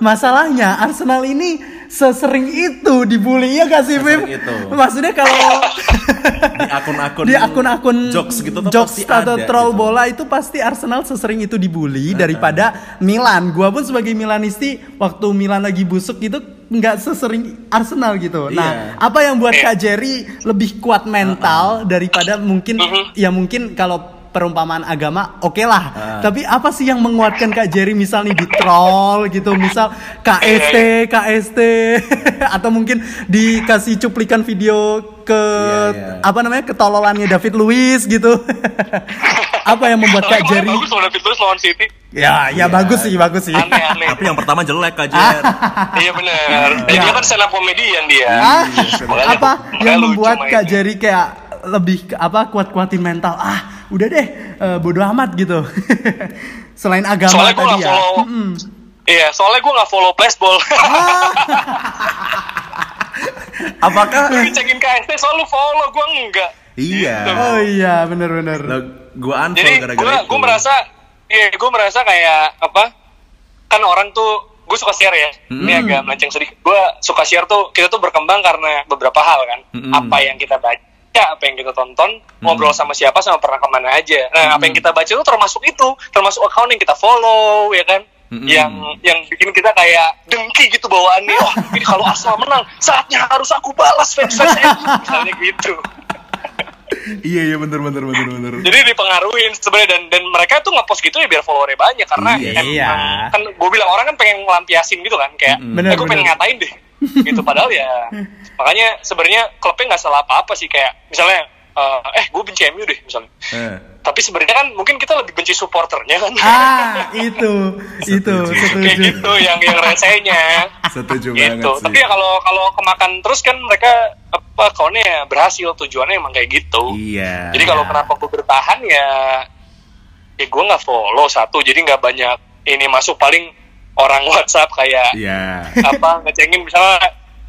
Masalahnya Arsenal ini sesering itu dibully ya gak sih, Bim? Maksudnya kalau Di akun-akun di akun-akun jokes gitu tuh jokes pasti atau ada troll gitu. bola itu pasti Arsenal sesering itu dibully daripada Milan. Gua pun sebagai Milanisti waktu Milan lagi busuk gitu nggak sesering Arsenal gitu. Nah, Iya. apa yang buat Kak Jerry lebih kuat mental daripada mungkin Mhm. ya mungkin kalau perumpamaan agama oke lah. Ah. Tapi apa sih yang menguatkan Kak Jerry misal nih di troll gitu, misal KST, Iya, KST atau mungkin dikasih cuplikan video ke Iya, iya. apa namanya ketololannya David Luiz gitu. apa yang membuat Kak Jerry bagus loh David Luiz lawan City. Ya, ya bagus sih, bagus sih. Aneh-aneh. Tapi yang pertama jelek Kak Jer. iya benar. Ya. dia kan stand up comedian dia. Ah, Makanya- apa yang membuat Kak. Jerry kayak lebih ke- apa kuat-kuatin mental. Ah, udah deh, eh, bodo amat gitu. Selain agama Soalnya gue tadi ya. follow. Mm-mm. Iya, soalnya gue nggak follow flashball. Apakah Lu cekin KST soal lu follow, gue enggak. Iya. Oh iya, bener-bener. Lah, gua unfollow Jadi gara-gara gue itu. gue merasa, iya gue merasa kayak apa? Kan orang tuh gue suka share ya. Ini Hmm. agak melenceng sedikit. Gue suka share tuh kita tuh berkembang karena beberapa hal kan. Mm-mm. Apa yang kita baca, apa yang kita tonton, ngobrol sama siapa, sama pernah ke mana aja. Nah, apa yang kita baca itu termasuk itu, termasuk account yang kita follow, ya kan? Mm-mm. Yang yang bikin kita kayak dengki gitu bawaannya. Oh, ini kalau Arsenal menang, saatnya harus aku balas fans-fans MU. Misalnya gitu. Iya iya bener bener bener bener. jadi dipengaruhin sebenarnya dan dan mereka tuh ngepost gitu ya biar followernya banyak karena Iya. emang Iya. kan gue bilang orang kan pengen ngelampiasin gitu kan kayak. Bener, eh, gue pengen ngatain deh gitu padahal ya makanya sebenarnya klubnya nggak salah apa apa sih kayak misalnya eh, eh gue benci MU deh misalnya Eh, tapi sebenarnya kan mungkin kita lebih benci supporternya kan Ah, itu, itu, Setuju. kayak gitu yang yang resenya setuju banget gitu sih. tapi ya kalau kalau kemakan terus kan mereka apa kawannya ya berhasil tujuannya emang kayak gitu Iya. Jadi kalau kenapa gue bertahan ya, ya gue nggak follow satu, jadi nggak banyak ini masuk paling orang WhatsApp kayak Iya. apa ngecengin misalnya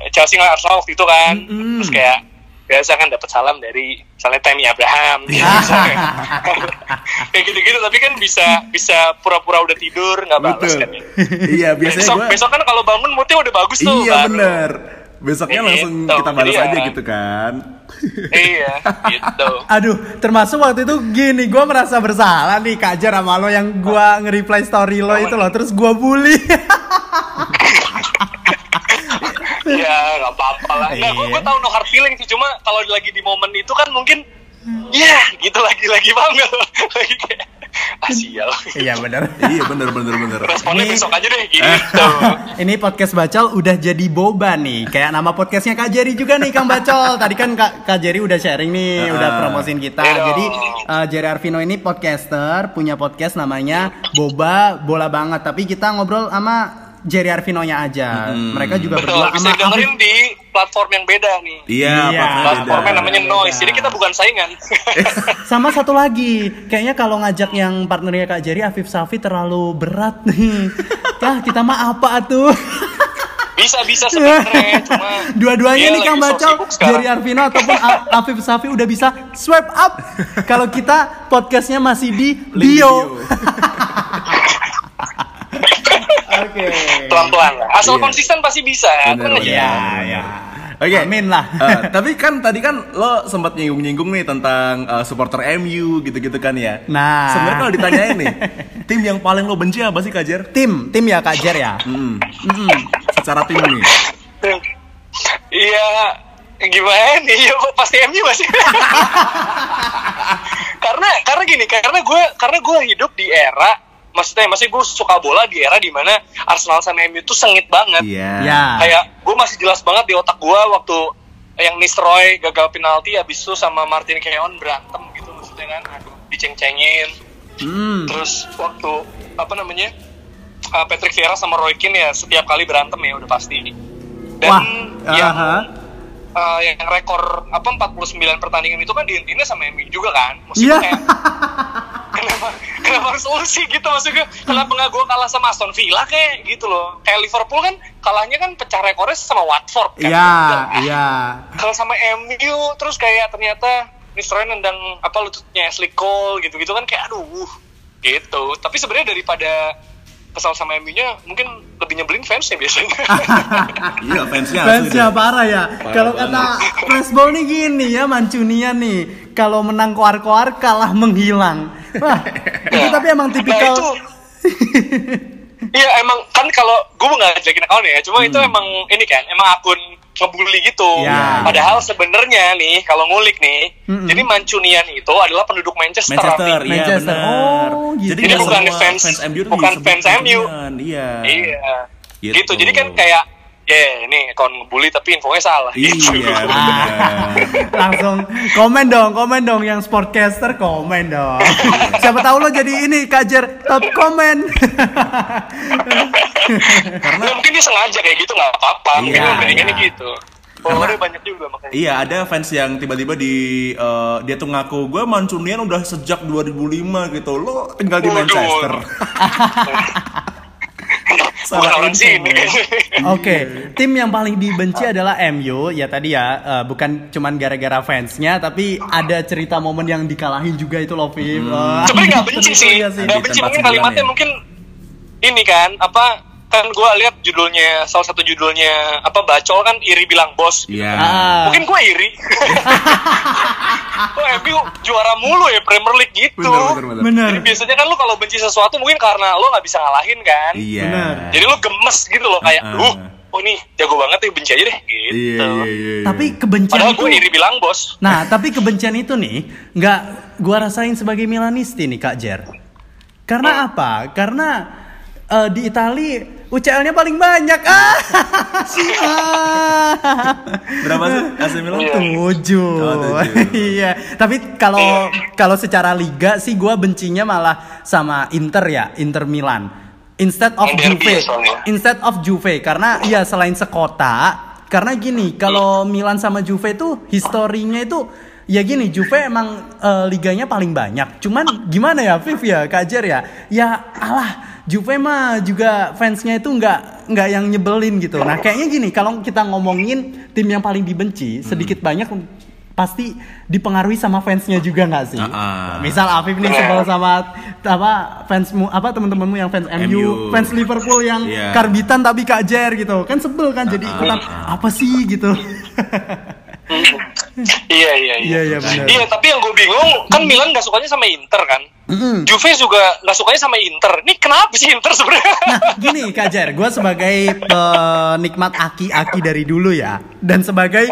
Chelsea nggak Arsenal waktu itu kan, Mm-mm. terus kayak biasa kan dapat salam dari misalnya Tammy Abraham, gitu, misalnya. kayak gitu-gitu. Tapi kan bisa bisa pura-pura udah tidur nggak balas kan. ya. iya biasanya Besok gua besok kan kalau bangun moodnya udah bagus tuh. Iya baru. bener. besoknya Gitu. langsung kita balas Iya. aja gitu kan. iya, gitu. Aduh, termasuk waktu itu gini, gue merasa bersalah nih Kak Jar sama lo yang gue nge-reply story lo itu loh, terus gue bully. Ya nggak apa-apa lah. Nggak, gue, Iya. gue tahu no hard feeling sih. Cuma kalau lagi di momen itu kan mungkin, ya gitu lagi lagi paham nggak? lagi kayak, ah sial. Iya bener. iya bener bener bener. Responnya Ini- besok aja deh gitu. Ini podcast Bacol udah jadi boba nih. Kayak nama podcastnya Kak Jerry juga nih Kang Bacol. Tadi kan Kak, Kak Jerry udah sharing nih, Ah. udah promosin kita. Iya dong. Jadi uh, Jerry Arvino ini podcaster, punya podcast namanya Boba Bola Banget. Tapi kita ngobrol sama Jerry Arvino-nya aja. Mereka juga Betul, berdua bisa sama dengerin Afif. di platform yang beda nih. Iya, Iya. platform Platformnya beda. namanya Noise, jadi kita bukan saingan. Sama satu lagi, kayaknya kalau ngajak yang partnernya Kak Jerry, Afif Safi terlalu berat nih. Yah, kita mah apa tuh? bisa bisa sebenarnya, cuma Dua-duanya nih Kang sekarang. Jerry Arvino ataupun Afif Safi udah bisa swipe up. Kalau kita podcastnya masih di Link bio. Oke. pelan-pelan lah. Asal Iya. konsisten pasti bisa. Bener, Tenang aja. bener. Ya, ya. Oke. Amin lah. Eh, tapi kan tadi kan lo sempat nyinggung-nyinggung nih tentang eh, supporter MU gitu-gitu kan ya. Nah. Sebenarnya kalau ditanyain nih, tim yang paling lo benci apa sih Kajer? Tim, tim ya Kak Jer ya. Hmm. Secara tim nih. Iya, gimana nih? Ya, pasti MU masih. karena karena gini, karena gue karena gue hidup di era maksudnya maksudnya gue suka bola di era di mana Arsenal sama MU tuh sengit banget. Iya. Ya. Kayak gue masih jelas banget di otak gue waktu yang Nistelrooy gagal penalti habis itu sama Martin Keown berantem gitu maksudnya kan aduh diceng-cengin Hmm. terus waktu apa namanya uh, Patrick Vieira sama Roy Keane ya setiap kali berantem ya udah pasti dan Wah, yang aha. uh, yang rekor apa 49 pertandingan itu kan diintinya sama MU juga kan Iya. maksudnya kayak kenapa kenapa harus sih gitu maksudnya kenapa nggak gue kalah sama Aston Villa kayak gitu loh kayak Liverpool kan kalahnya kan pecah rekornya sama Watford kan Iya, Gitu. iya. kalau sama MU terus kayak ternyata Nistelrooy nendang apa lututnya Ashley Cole gitu-gitu kan kayak aduh gitu tapi sebenarnya daripada kesal sama MU-nya mungkin lebih nyebelin fansnya biasanya Iya fansnya. Fansnya parah ya. Kalau kata Flashball nih gini ya, Mancunian nih. Kalau menang koar-koar kalah menghilang. Wah, itu tapi emang tipikal. Nah, itu Iya emang kan kalau gue nggak jelekin akun ya, cuma itu emang ini kan emang akun ngebully gitu. Ya. Padahal sebenarnya nih kalau ngulik nih, jadi Mancunian itu adalah penduduk Manchester. Manchester, iya Manchester. benar. Oh, gitu. Jadi, Jadi nggak bukan fans- fans MU bukan fans MU. Iya. Iya. Gitu. Gitu. Jadi kan kayak ya ini akun ngebully tapi infonya salah. Gitu. Iya, benar. Langsung komen dong, komen dong yang sportcaster komen dong. Siapa tahu lo jadi ini kajer top komen. Karena mungkin dia sengaja kayak gitu nggak apa-apa. Mungkin Iya, membandingannya iya. gitu. Followernya banyak juga makanya. Iya, ada fans yang tiba-tiba di eh, dia tuh ngaku gue Mancunian udah sejak 2005 gitu. Lo tinggal di Waduh. Manchester. Sini. Oke, tim yang paling dibenci adalah MU. Ya tadi ya, eh, bukan cuman gara-gara fansnya, tapi ada cerita momen yang dikalahin juga itu loh, Vim. Wah, Sebenarnya nggak benci sih. Nggak benci mungkin kalimatnya ya. mungkin ini kan apa kan gue lihat judulnya salah satu judulnya apa bacol kan iri bilang bos. Iya. Ah. Mungkin gue iri. Kok MU juara mulu ya Premier League gitu. Bener, bener, bener. Bener. Jadi biasanya kan lu kalau benci sesuatu mungkin karena lo nggak bisa ngalahin kan. Iya. Bener. Jadi lu gemes gitu loh kayak, Ah. uh, oh ini jago banget ya benci aja deh gitu. Iya, iya, iya. iya. Tapi kebencian Padahal itu gue iri bilang bos. Nah, tapi kebencian itu nih nggak gua rasain sebagai Milanisti nih Kak Jer. Karena apa? Karena eh, di Itali UCL-nya paling banyak. Ah. Berapa sih AC Milan? Iya. Tujuh. Oh, tujuh. iya. Tapi kalau kalau secara liga sih gua bencinya malah sama Inter ya, Inter Milan. Instead of Juve. ya. Instead of Juve karena ya selain sekota, karena gini, kalau Milan sama Juve itu historinya itu ya gini, Juve emang eh, liganya paling banyak. Cuman gimana ya, Viv ya, Kajer ya? Ya alah, Juve mah juga fansnya itu nggak nggak yang nyebelin gitu. Nah kayaknya gini, kalau kita ngomongin tim yang paling dibenci, sedikit banyak pasti dipengaruhi sama fansnya juga nggak sih? Ah, ah. Misal Afif nih sebel sama apa fansmu apa teman-temanmu yang fans MU, MU. fans Liverpool yang Iya. karbitan tapi Kak Jer gitu. Kan sebel kan jadi ikutan apa sih gitu. Iya iya Iya, iya, benar. Iya tapi yang gue bingung kan Milan nggak sukanya sama Inter kan. Mm-mm. Juve juga nggak sukanya sama Inter. Ini kenapa sih Inter sebenarnya? Nah, gini Kak Jer, gue sebagai penikmat aki-aki dari dulu ya, dan sebagai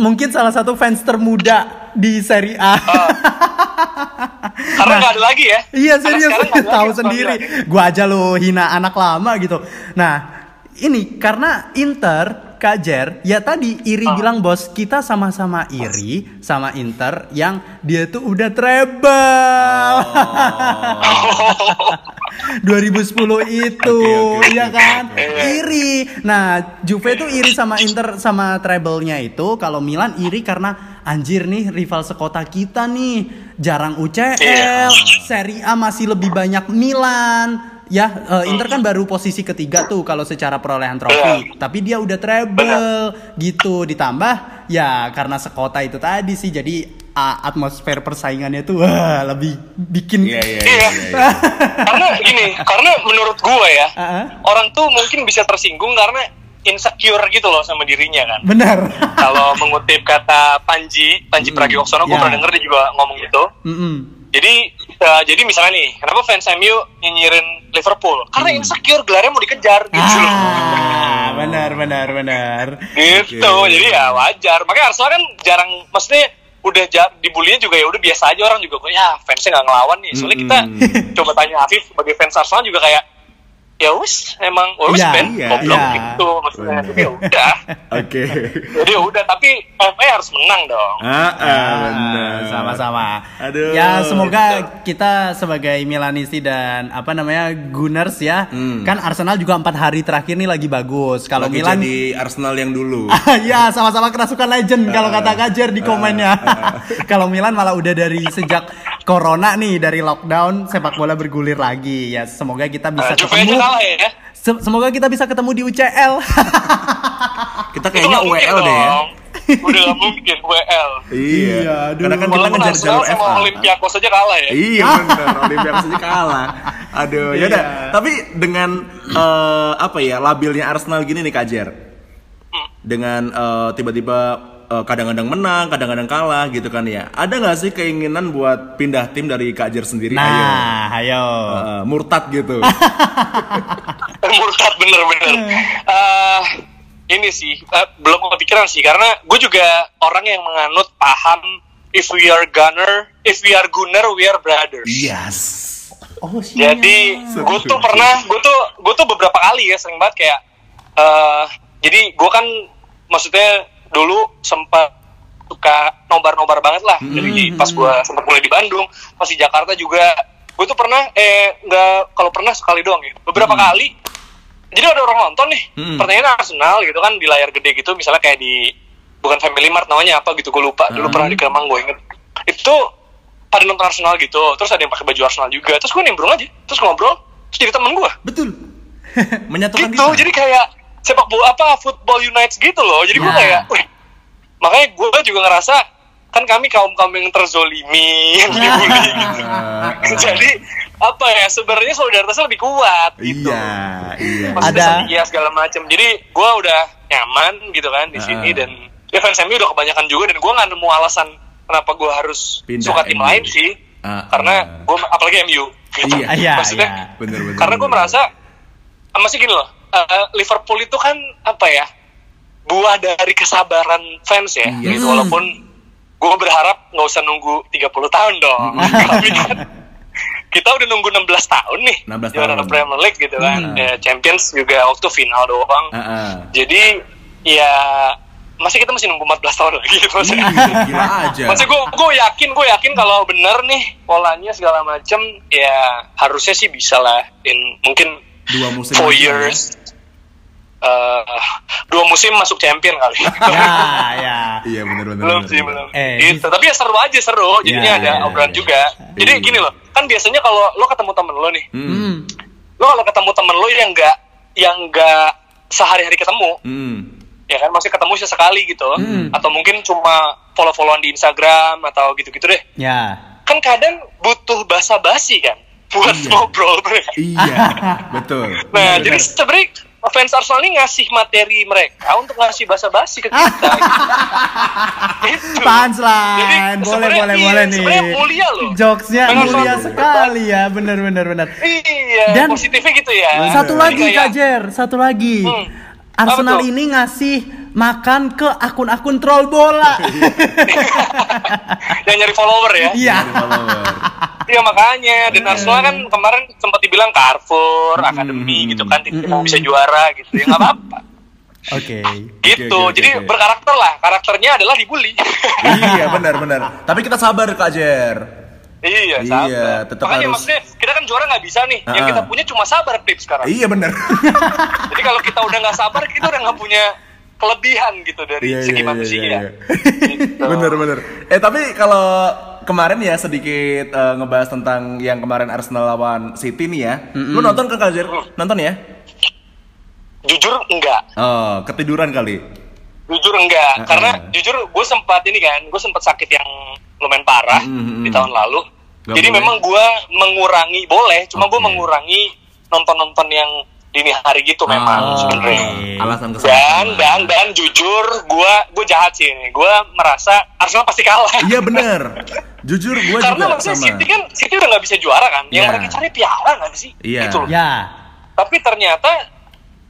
mungkin salah satu fans termuda di Serie A. Karena nggak ada lagi ya. Iya serius, tahu sendiri. Milan. Gua aja lo hina anak lama gitu. Nah, ini karena Inter Kak Jer, ya tadi Iri Ah. bilang bos kita sama-sama iri sama Inter yang dia tuh udah treble. Oh. 2010 itu, Oke, oke, ya kan? Iri. Nah, Juve tuh iri sama Inter sama treble-nya itu. Kalau Milan iri karena anjir nih rival sekota kita nih jarang UCL, Iya. Serie A masih lebih banyak Milan. Ya, eh, Inter kan baru posisi ketiga tuh kalau secara perolehan trofi, tapi dia udah treble gitu. Ditambah ya karena sekota itu tadi sih jadi a- atmosfer persaingannya tuh wah, lebih bikin Iya iya iya. Iya. iya. karena gini, karena menurut gue ya, Ah, ah. orang tuh mungkin bisa tersinggung karena insecure gitu loh sama dirinya kan. benar. Kalau mengutip kata Panji, Panji Pragiwaksono, gue Ya. pernah denger dia juga ngomong gitu. Mm-mm. Jadi, eh, jadi misalnya nih, kenapa fans MU nyinyirin Liverpool? Karena insecure gelarnya mau dikejar gitu. loh. Ah, benar benar benar. Gitu, Oke. jadi ya wajar. Makanya Arsenal kan jarang, maksudnya udah ja, dibulinya juga ya udah biasa aja orang juga ya fansnya nggak ngelawan nih. Soalnya kita coba tanya Afif sebagai fans Arsenal juga kayak ya wis emang wis Iya, Ben iya, goblok iya. gitu maksudnya. Jadi ya udah. Oke. Jadi ya udah tapi FA harus menang dong. Ah, ah, benar. Ah, sama-sama. Aduh. Ya semoga kita sebagai Milanisti dan apa namanya Gunners ya, kan Arsenal juga empat hari terakhir nih lagi bagus. Kalau Milan, jadi Arsenal yang dulu. ya sama-sama kerasukan legend kalau kata Kajer di komennya. kalau Milan malah udah dari sejak Corona nih dari lockdown sepak bola bergulir lagi. Ya semoga kita bisa aja ketemu. Kalah ya. Se- semoga kita bisa ketemu di UCL. Kita kayaknya UEL deh ya. Udah gak mungkin WL. Iya. aduh. Karena kan kita ngejar jalur sama FA. Olympiakos aja kalah ya. Iya benar, Olympiakos aja kalah. Aduh, ya udah. Iya. Tapi dengan eh, apa ya labilnya Arsenal gini nih Kak Jer. Dengan eh, tiba-tiba kadang-kadang menang, kadang-kadang kalah gitu kan ya. Ada nggak sih keinginan buat pindah tim dari Kak Jer sendiri? Ayo. nah, ayo. Eh, murtad gitu. murtad bener-bener Eh, ini sih eh, belum kepikiran sih karena gue juga orang yang menganut paham if we are gunner if we are gunner we are brothers yes. Oh, siap. jadi gue tuh pernah gue tuh gue tuh beberapa kali ya sering banget kayak eh jadi gue kan maksudnya dulu sempat suka nobar-nobar banget lah. Dari pas gue sempat mulai di Bandung pas di Jakarta juga gue tuh pernah eh nggak kalau pernah sekali doang ya beberapa kali jadi ada orang nonton nih Hmm. pertandingan Arsenal gitu kan di layar gede gitu misalnya kayak di bukan Family Mart namanya apa gitu gue lupa. Dulu pernah di Kemang gue inget itu pada nonton Arsenal gitu terus ada yang pakai baju Arsenal juga terus gue nimbrung aja terus ngobrol terus jadi temen gue Betul. Menyatukan gitu kita. jadi kayak sepak bola apa football unites gitu loh jadi gue Ya. kayak wih makanya gue juga ngerasa kan kami kaum kaum yang terzolimi yang dibully gitu. jadi apa ya sebenarnya solidaritasnya lebih kuat gitu Iya, iya. maksudnya Ada- setia segala macam jadi gue udah nyaman gitu kan di sini Ah. dan ya fans MU udah kebanyakan juga dan gue nggak nemu alasan kenapa gue harus Pindah suka tim MU. lain sih Ah, karena gue apalagi MU gitu. Iya, iya, maksudnya iya. Bener, bener, karena gue merasa masih gini loh eh, Liverpool itu kan apa ya buah dari kesabaran fans ya Iya. gitu walaupun gue berharap nggak usah nunggu 30 tahun dong tapi kan kita udah nunggu 16 tahun nih 16 juara tahun. Premier League gitu kan Hmm. Ya, Champions juga waktu final doang Ah, ah. jadi ya masih kita masih nunggu 14 tahun lagi gitu maksudnya. Gila aja. Maksudnya gue gue yakin gue yakin kalau bener nih polanya segala macem ya harusnya sih bisa lah in mungkin Dua musim four lagi, years eh, dua musim masuk champion kali ya, ya. Iya benar benar. belum sih belum Eh, gitu tapi ya seru aja seru jadinya Ya, ada ya, obrolan ya. juga jadi Iya. gini loh kan biasanya kalau lo ketemu temen lo nih Hmm. Hmm. lo kalau ketemu temen lo yang enggak yang enggak sehari-hari ketemu Hmm. ya kan masih ketemu sesekali gitu Hmm. atau mungkin cuma follow-followan di Instagram atau gitu-gitu deh. Ya. Kan kadang butuh basa-basi kan buat Iya. ngobrol. nggak? Iya, betul. Nah, Benar, jadi benar. sebenarnya fans Arsenal ini ngasih materi mereka untuk ngasih basa-basi ke kita. gitu. Punchline. Jadi, boleh boleh iya, boleh nih. sebenarnya mulia loh. Jokesnya mulia sekali ya, bener bener bener. Iya, Dan- positifnya gitu ya. Satu lagi kayak- Kak Jer, satu lagi. Hmm. Arsenal ini ngasih makan ke akun-akun troll bola. yang nyari follower ya. Iya. Follower. Iya makanya dan Arsenal kan kemarin sempat dibilang Carrefour, Akademi gitu kan tidak mau bisa juara gitu ya nggak apa-apa Oke. gitu oke, oke, jadi oke. berkarakter lah karakternya adalah dibully iya, benar benar. Tapi kita sabar Kak Jer. iya Iya, sabar tetap makanya harus- maksudnya kita kan juara nggak bisa nih yang Ah. kita punya cuma sabar Pip sekarang Iya benar. jadi kalau kita udah nggak sabar kita udah nggak punya kelebihan gitu dari Iya, segi iya, manusia iya, iya. Gitu. bener bener. Eh tapi kalau kemarin ya sedikit eh, ngebahas tentang yang kemarin Arsenal lawan City nih ya. Lu nonton kan Kak Jer? Nonton ya? jujur enggak Oh, ketiduran kali. jujur enggak Uh-uh. karena jujur gue sempat ini kan gue sempat sakit yang lumayan parah Mm-mm. di tahun lalu Nggak jadi boleh. memang gue mengurangi boleh cuma gue Oke. mengurangi nonton nonton yang dini hari gitu memang Oh, sebenarnya Alasan dan dan dan jujur gue gue jahat sih ini gue merasa Arsenal pasti kalah Iya bener. Jujur gue karena juga maksudnya sama. City kan City udah nggak bisa juara kan yang Iya. mereka cari piala nggak sih Iya. gitu loh. Ya. tapi ternyata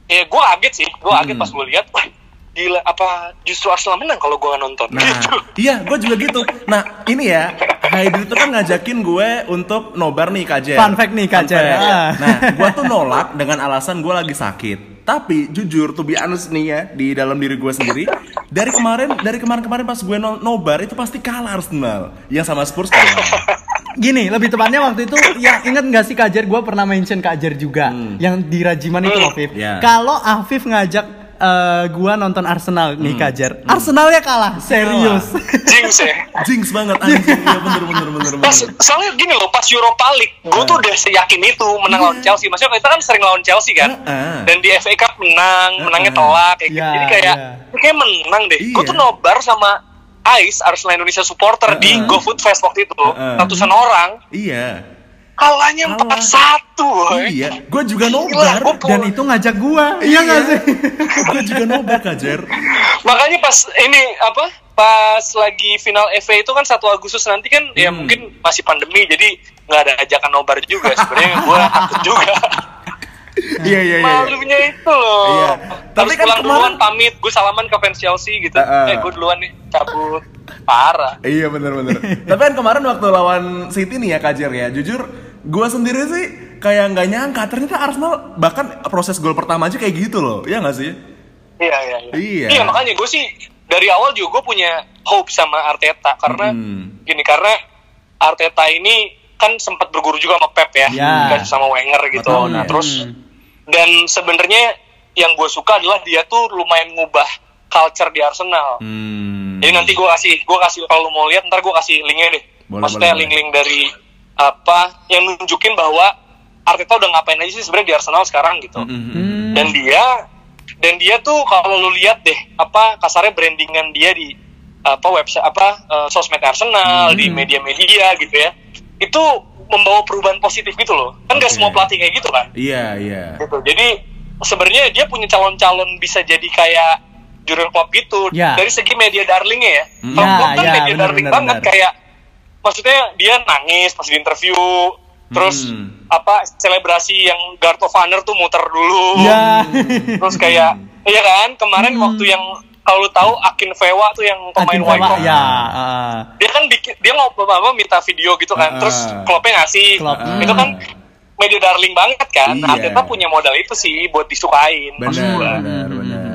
ya gue kaget sih gue kaget Hmm. pas gue lihat gila apa justru Arsenal menang kalau gue nonton Nah, gitu iya, gue juga gitu. Nah, ini ya, Haidri itu kan ngajakin gue untuk nobar nih Kak Jer. Fun fact nih, fact. Ah. Nah, gue tuh nolak dengan alasan gue lagi sakit. Tapi jujur, tuh be honest nih ya, di dalam diri gue sendiri, dari kemarin, dari kemarin-kemarin pas gue no- nobar itu pasti kalah Arsenal. Yang sama Spurs kalah. Gini, lebih tepatnya waktu itu yang inget nggak sih Kak Jer? Gue pernah mention Kak Jer juga, yang di Rajiman itu Afif. Ya. Kalau Afif ngajak eh, gua nonton Arsenal nih Kak Jer, Arsenalnya kalah, serius. jinx ya Jinx banget anjing. Iya bener bener bener bener. pas soalnya gini loh pas Europa League gue tuh udah seyakin itu menang lawan Chelsea maksudnya kita kan sering lawan Chelsea kan Heeh. dan di FA Cup menang menangnya telak kayak gitu Iya, jadi kayak iya. ini kayak menang deh gue Iya. tuh nobar sama Ais Arsenal Indonesia supporter di Heeh. GoFood Fest waktu itu Heeh. ratusan orang Iya. Kalahnya Kalah. empat satu Iya, gue juga Gila, nobar. gua Dan itu ngajak gua, iya nggak sih? gue juga nobar Kak Jer. makanya pas ini apa pas lagi final FA itu kan 1 Agustus nanti kan ya Hmm. mungkin masih pandemi jadi nggak ada ajakan nobar juga sebenarnya gue takut juga Iya iya iya. malunya itu loh Iya. Tapi kan pulang kemarin- duluan pamit gue salaman ke fans Chelsea gitu Heeh. eh gue duluan nih cabut parah Iya bener-bener Tapi kan kemarin waktu lawan City nih ya Kajer ya Jujur gue sendiri sih kayak nggak nyangka Ternyata Arsenal bahkan proses gol pertama aja kayak gitu loh Iya nggak sih? iya iya iya, Iya. makanya gue sih dari awal juga gue punya hope sama Arteta karena Hmm. gini karena Arteta ini kan sempat berguru juga sama Pep ya Ya. kan sama Wenger gitu Betul. nah Hmm. terus dan sebenarnya yang gue suka adalah dia tuh lumayan ngubah culture di Arsenal Hmm. Jadi nanti gue kasih, gue kasih kalau lu mau lihat ntar gue kasih linknya deh. Boleh, Maksudnya link-link dari apa yang nunjukin bahwa Arteta udah ngapain aja sih sebenarnya di Arsenal sekarang gitu. Hmm. Dan dia dan dia tuh kalau lu lihat deh apa kasarnya brandingan dia di apa website apa eh, sosmed Arsenal di media-media gitu ya. Itu membawa perubahan positif gitu loh. Kan gak Oke. semua pelatih kayak gitu kan Iya iya gitu. Jadi sebenarnya dia punya calon-calon bisa jadi kayak Jurgen Klopp gitu Ya. dari segi media darlingnya ya. Hmm. Kalau Klopp kan ya, media benar, darling benar, banget benar. kayak maksudnya dia nangis pas di interview terus Hmm. apa selebrasi yang Guard of Honor tuh muter dulu. Ya. Terus kayak iya kan kemarin waktu yang kalau lu tahu Akin Vewa tuh yang pemain Akin Vewa, ya. ah. Dia kan bikin dia ngobrol apa minta video gitu kan. Ah. Terus Kloppnya ngasih. Klopp. Itu kan media darling banget kan. Iya. Arteta punya modal itu sih buat disukain. Benar gua. benar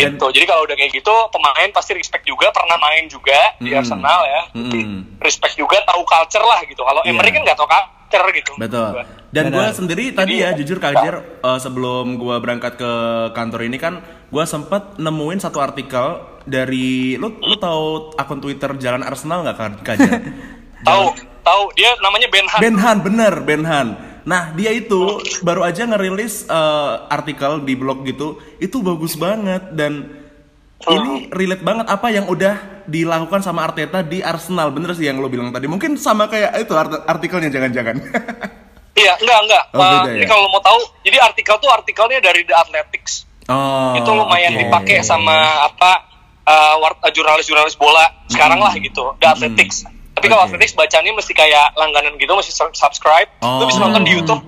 benar gitu jadi kalau udah kayak gitu pemain pasti respect juga pernah main juga di Mm-mm. Arsenal ya Jadi Mm-mm. respect juga tahu culture lah gitu kalau Iya. Emery kan nggak tahu culture gitu Betul. Dan gue sendiri tadi ya Jadi, jujur Kajer uh, sebelum gue berangkat ke kantor ini kan gue sempet nemuin satu artikel dari lu lu tahu akun Twitter Jalan Arsenal nggak Ka- Kajer? tahu tahu dia namanya Ben Han Ben Han bener Ben Han. Nah dia itu baru aja ngerilis uh, artikel di blog gitu itu bagus banget dan ini relate banget apa yang udah dilakukan sama Arteta di Arsenal. Bener sih yang lo bilang tadi. Mungkin sama kayak itu art- artikelnya jangan-jangan. Iya, enggak enggak. Oh, Uh, ya? Ini kalau lo mau tahu, jadi artikel tuh artikelnya dari The Athletics. oh. itu lumayan oke. dipakai sama apa uh, war- uh, jurnalis-jurnalis bola sekarang lah gitu, The Athletics. Tapi kalau Oke. Athletics bacanya mesti kayak langganan gitu, mesti sub- subscribe. Oh. Lu bisa nonton di YouTube.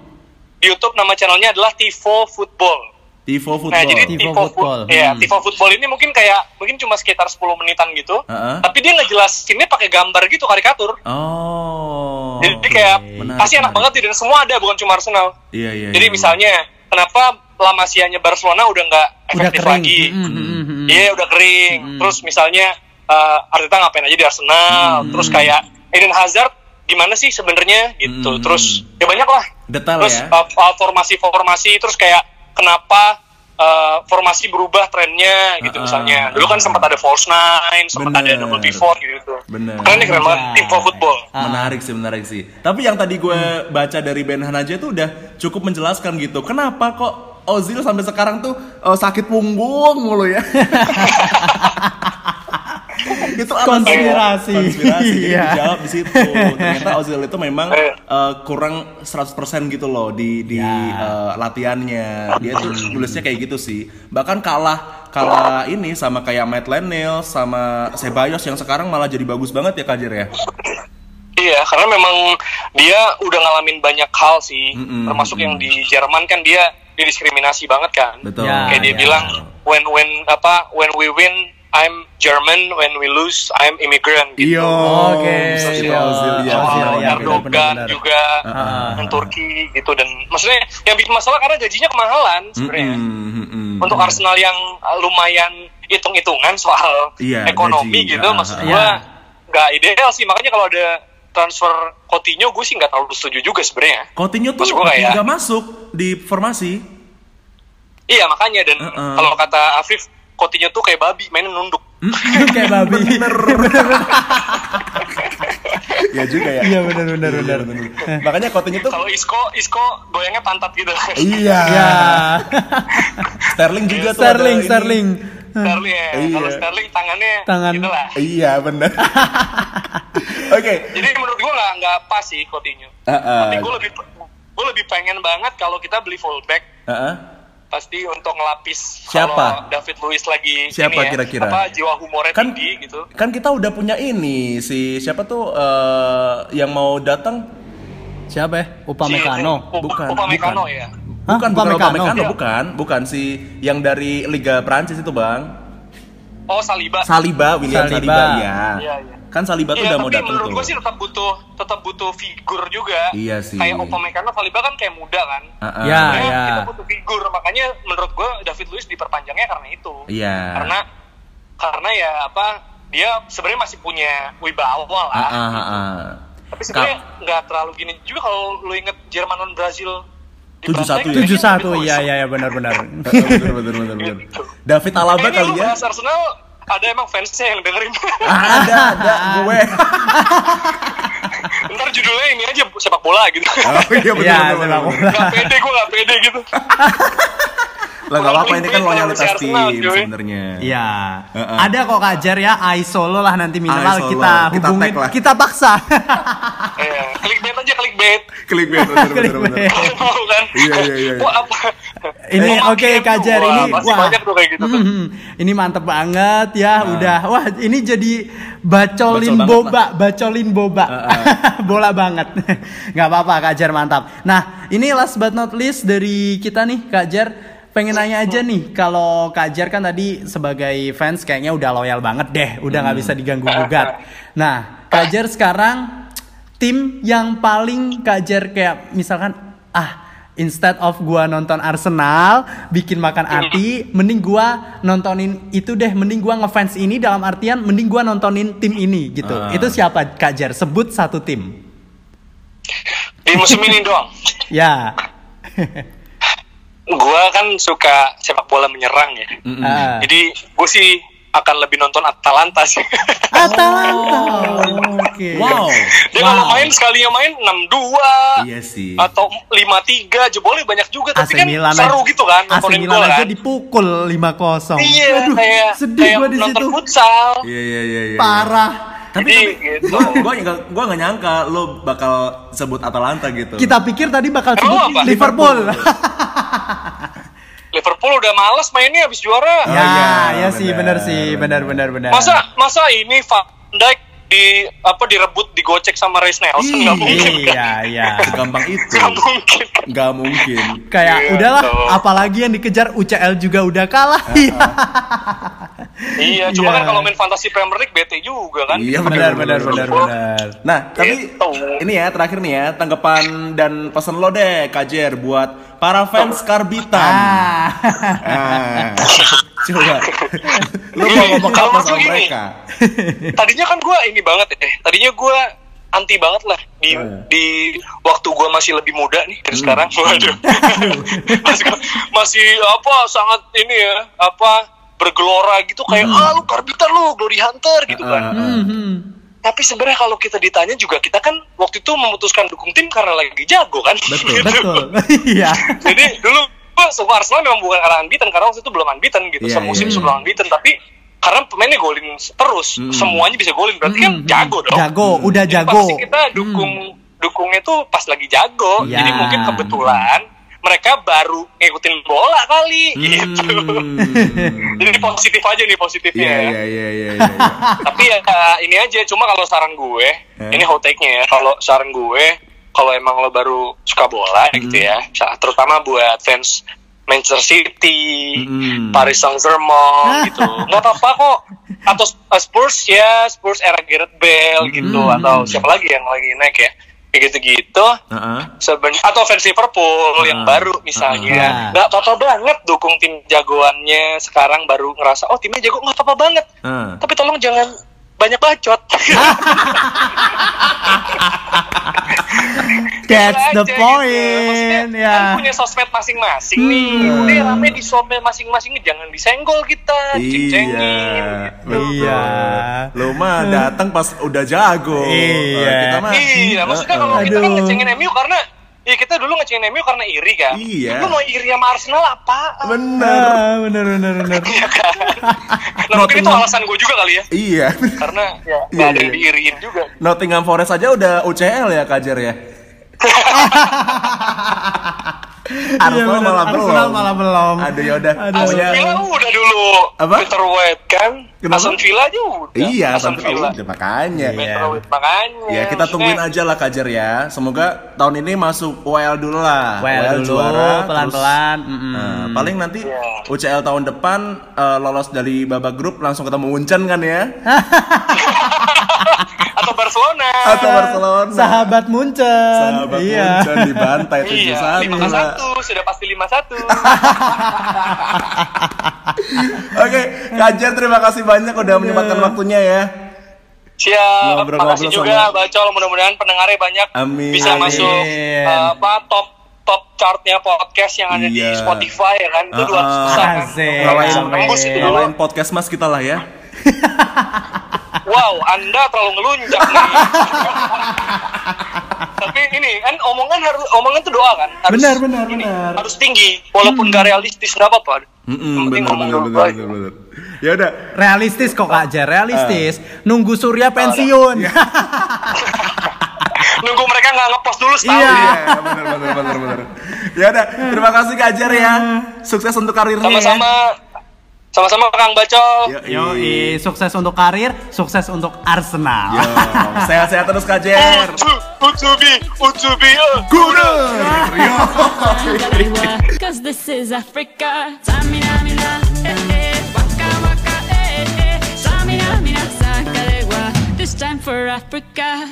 Di YouTube nama channelnya adalah Tifo Football. Tifo football. Nah, jadi Tifo Tifo, Football. Iya, Hmm. Tifo Football ini mungkin kayak mungkin cuma sekitar 10 menitan gitu. Heeh. Tapi dia ngejelasinnya pakai gambar gitu karikatur. Oh. Jadi oke. kayak Menarik, pasti enak menarik. banget dan semua ada bukan cuma Arsenal. Iya, iya. Jadi iya. misalnya kenapa La Masia-nya Barcelona udah nggak Udah efektif kering. lagi? Mm, mm, mm, mm. Iya udah kering. Terus misalnya uh, Arteta ngapain aja di Arsenal? Terus kayak Eden Hazard gimana sih sebenarnya gitu. Hmm. Terus ya banyak lah. Detail terus ya. uh, uh, formasi-formasi terus kayak kenapa uh, formasi berubah trennya gitu Uh-uh. misalnya. Dulu kan sempat ada false nine, sempat ada double pivot gitu. Bener. Keren nih keren banget tim for football. Ah. Menarik sih, menarik sih. Tapi yang tadi gue baca dari Ben Hanaja itu udah cukup menjelaskan gitu. Kenapa kok Ozil sampai sekarang tuh eh, sakit punggung mulu ya? itu alasan- Konspirasi. konspirasi jadi Iya. dijawab di situ. Ternyata Ozil itu memang eh, kurang 100% gitu loh di di eh, latihannya. Dia tuh tulisnya kayak gitu sih. Bahkan kalah kalah ini sama kayak Matt Lennell sama Ceballos yang sekarang malah jadi bagus banget ya Kajer ya? Iya, karena memang dia udah ngalamin banyak hal sih, Mm-mm, termasuk yang di Jerman kan dia didiskriminasi banget kan. betul. Ya, Kayak dia ya. bilang when when apa when we win I'm German, when we lose I'm immigrant gitu. Iya. Oke, iya. Ozil, iya, Erdogan juga, Ah. yang Turki gitu dan maksudnya yang bikin masalah karena gajinya kemahalan sebenarnya. Mm-mm, mm-mm. Untuk Arsenal yang uh, lumayan hitung-hitungan soal Iya, ekonomi gaji. gitu, Ah, maksud ah, gua ah. nggak ideal sih. Makanya kalau ada transfer Coutinho, gue sih nggak terlalu setuju juga sebenarnya. Coutinho tuh Maksud gua kayak- nggak masuk di formasi. Iya makanya dan Uh-uh. kalau kata Afif, Coutinho tuh kayak babi, mainnya nunduk. Kayak babi. ya juga ya. Iya benar benar Iya, benar. bener. Makanya Coutinho tuh Kalau Isco, Isco goyangnya pantat gitu. iya. Ya. Sterling juga tuh Sterling. Sterling. Sterling ya. Iya. Kalau Sterling tangannya Tangan. gitu lah. Iya benar. Oke. Jadi menurut gua nggak nggak pas sih Coutinho. Heeh. Tapi gue lebih gue lebih pengen banget kalau kita beli fullback Heeh. Pasti untuk ngelapis Siapa? kalau David Luiz lagi Siapa ini ya, kira-kira? apa jiwa humornya Kan tinggi gitu. kan kita udah punya ini si siapa tuh eh, yang mau datang Siapa ya? Upamecano. Si- Upa- Bukan, Upamecano bukan. ya. Hah? Bukan, bukan Upamecano? Upamecano, Iya. bukan, bukan si yang dari Liga Prancis itu bang. Oh Saliba. Saliba, William Saliba. Saliba, ya. Iya, iya. Kan Saliba tuh Iya, udah mau tapi datang menurut tuh. gue sih tetap butuh tetap butuh figur juga. Iya sih. Kayak Upamecano, Saliba kan kayak muda kan. Heeh. Ya, Makanya ya. Kita butuh figur, makanya menurut gue David Luiz diperpanjangnya karena itu. Iya. Karena karena ya apa dia sebenarnya masih punya wibawa lah. Ah, ah, ah, ah. Tapi sebenarnya nggak terlalu gini juga kalau lu inget Jerman lawan Brazil. 7-1 Prancis, ya? Tujuh satu. Luiz. Iya iya iya benar benar. betul, betul, betul, betul. Gitu. David Alaba kali ya. Arsenal ada emang fansnya yang dengerin. ada, ada gue. Ntar judulnya ini aja sepak bola gitu. Oh iya benar, Iya, benar, sepak benar. bola. Gak pede gue gak pede gitu. Lah nggak apa-apa ini kan loyalitas tim sebenarnya. Iya. Heeh. Ada kok kajar ya, I solo lah nanti minimal solo. kita Kita hubungin, tag lah. kita paksa. Iya, clickbait aja clickbait. Clickbait benar, benar, benar. Clickbait. Mau kan? Iya, iya, iya. Ini oke kajar ini wah, banyak tuh kayak gitu tuh. Mhm. ini mantep banget ya Nah. udah wah ini jadi bacolin boba bacolin boba bola banget nggak apa-apa Kak Jar mantap nah ini last but not least dari kita nih Kak Jar pengen nanya aja nih kalau Kak Jar kan tadi sebagai fans kayaknya udah loyal banget deh udah nggak bisa diganggu gugat nah Kak Jar sekarang tim yang paling Kak Jar kayak misalkan ah instead of gua nonton Arsenal bikin makan hati mending gua nontonin itu deh mending gua ngefans ini dalam artian mending gua nontonin tim ini gitu. Ah. itu siapa Kak Jar sebut satu tim. Di musim ini doang. ya Gua kan suka sepak bola menyerang ya. Mm-mm. Ah. Jadi gue sih akan lebih nonton Atalanta sih. Atalanta. Oke. Wow. Dia kalau main sekalinya main 6-2 Iya sih. atau 5-3 jebolnya banyak juga AC tapi kan Milan seru gitu kan AC nontonin Milan aja kan. dipukul 5-0. Iya, Aduh, kayak sedih kayak gua di nonton situ. futsal. Iya iya iya iya. Parah. Tapi Jadi, tapi gitu. gua gua nggak gua nggak nyangka lo bakal sebut Atalanta gitu. Kita pikir tadi bakal Emang sebut apa? Liverpool. Liverpool udah males mainnya habis juara. ya, iya, ya sih, benar, bener sih, benar. benar, benar, benar. Masa masa ini Van Dijk di apa direbut digocek sama Reis Nelson nggak mungkin kan? Iya, iya. Segampang itu. Nggak mungkin. Nggak mungkin. Kayak Iya, udahlah, tuh. apalagi yang dikejar UCL juga udah kalah. Iya. Iya, cuma Iya. kan kalau main fantasi Premier League bete juga kan. Iya benar, benar, benar, benar. Nah, tapi Gitu. ini ya terakhir nih ya tanggapan dan pesan lo deh Kajer buat para fans Karbitan. Ah. Ah. Coba. Gini, mau ngomong kalau apa sama gini. mereka? Tadinya kan gue ini banget ya. Tadinya gue anti banget lah di Hmm. di waktu gue masih lebih muda nih dari sekarang. Waduh. masih, masih apa sangat ini ya apa bergelora gitu kayak Hmm. ah lu karbitan lu glory hunter gitu kan. Mhm. Tapi sebenarnya kalau kita ditanya juga kita kan waktu itu memutuskan dukung tim karena lagi jago kan. Betul. Gitu. Betul. Iya. Jadi dulu gue suka Arsenal memang bukan karena unbeaten karena waktu itu belum unbeaten gitu. Iya, Semusim iya. sebelum unbeaten tapi karena pemainnya golin terus, Hmm. semuanya bisa golin berarti kan Mhm. jago dong. Jago, udah Jadi jago. Pasti kita dukung dukungnya tuh pas lagi jago. Iya. Jadi mungkin kebetulan mereka baru ngikutin bola kali gitu. Hmm. Jadi positif aja nih positifnya Iya ya. iya iya iya. iya. Tapi ya ini aja cuma kalau saran gue, Eh. ini hot take-nya ya. Kalau saran gue, kalau emang lo baru suka bola gitu Hmm. ya, terutama buat fans Manchester City, Mm. Paris Saint-Germain gitu. nggak apa-apa kok. Atau uh, Spurs ya, Spurs era Gareth Bale gitu Hmm. atau siapa lagi yang lagi naik ya. Kayak gitu-gitu. Heeh. Seben atau fans Liverpool yang Ah. baru misalnya nggak apa-apa banget dukung tim jagoannya sekarang baru ngerasa oh timnya jago nggak apa-apa banget Ah. tapi tolong jangan banyak bacot That's Gitu the aja point. gitu. Ya. kan punya sosmed masing-masing nih Hmm. udah rame di sosmed masing-masing jangan disenggol kita ceng-cengin Iya. gitu. Iya. Lo mah datang pas udah jago. Iya. Kita mah Iya, maksudnya kalau kita kan ngecengin MU karena Iya kita dulu ngecengin MU karena iri kan. Iya. Lu mau iri sama Arsenal apa? bener. Ah, bener bener bener. Iya kan. Nah mungkin itu alasan gue juga kali ya. Iya. Karena ya Iya, ada yang iya. diiriin juga. Nottingham Forest aja udah UCL ya Kajer ya. Arsenal bener. malah belum. Arsenal malah belum. Aduh yaudah. Aduh. Aston Villa udah dulu. Apa? Peter White kan. Kenapa? Aston Villa aja udah. Iya, Aston Villa. udah makanya. Iya. Peter White makanya. Ya kita tungguin aja lah Kajer ya. Semoga tahun ini masuk UEL dulu lah. Well dulu pelan-pelan. terus, Mm-mm. nah, paling nanti Iya. UCL tahun depan eh, lolos dari babak grup langsung ketemu Uncen kan ya? Barcelona. Atau Barcelona. Sahabat Munchen. Sahabat iya. Uncen dibantai tujuh Iya, satu. lima satu, sudah pasti lima satu. Oke, Kajer terima kasih banyak udah menyempatkan waktunya ya. Siap, Ngobrol-ngobrol makasih sama- juga Bacol, mudah-mudahan pendengarnya banyak Amin. bisa Amin. masuk eh, apa top top chartnya podcast yang ada di Iya. Spotify ya kan itu Ah, 200 besar kan. Ngalahin, Bisa nembus itu dulu. ngalahin podcast mas kita lah ya. Wow, Anda terlalu ngelunjak nih. Tapi ini kan omongan harus omongan itu doa kan. Harus, Benar, benar, ini, benar. Harus tinggi, walaupun gak realistis nggak apa-apa. Yang penting bener, bener, bener, bener, bener. Ya udah, Realistis kok Kak Jar, realistis. Ah. Nunggu Surya pensiun. Iya. Nunggu mereka nggak ngepost dulu setahun. Iya. ya. Iya, bener, bener, bener, bener. Ya udah, terima kasih Kajer ya. Sukses untuk karirnya. Sama-sama. Sama-sama Kang Bacol. Ya. Yoi, sukses untuk karir, sukses untuk Arsenal. Yo, sehat-sehat terus Kajer. Utsu, Utsubi, Utsubi, eh. Cause this is Africa. Samina, mina, eh, eh. Waka, waka, eh, eh. Samina, mina, sakalegua. This time for Africa.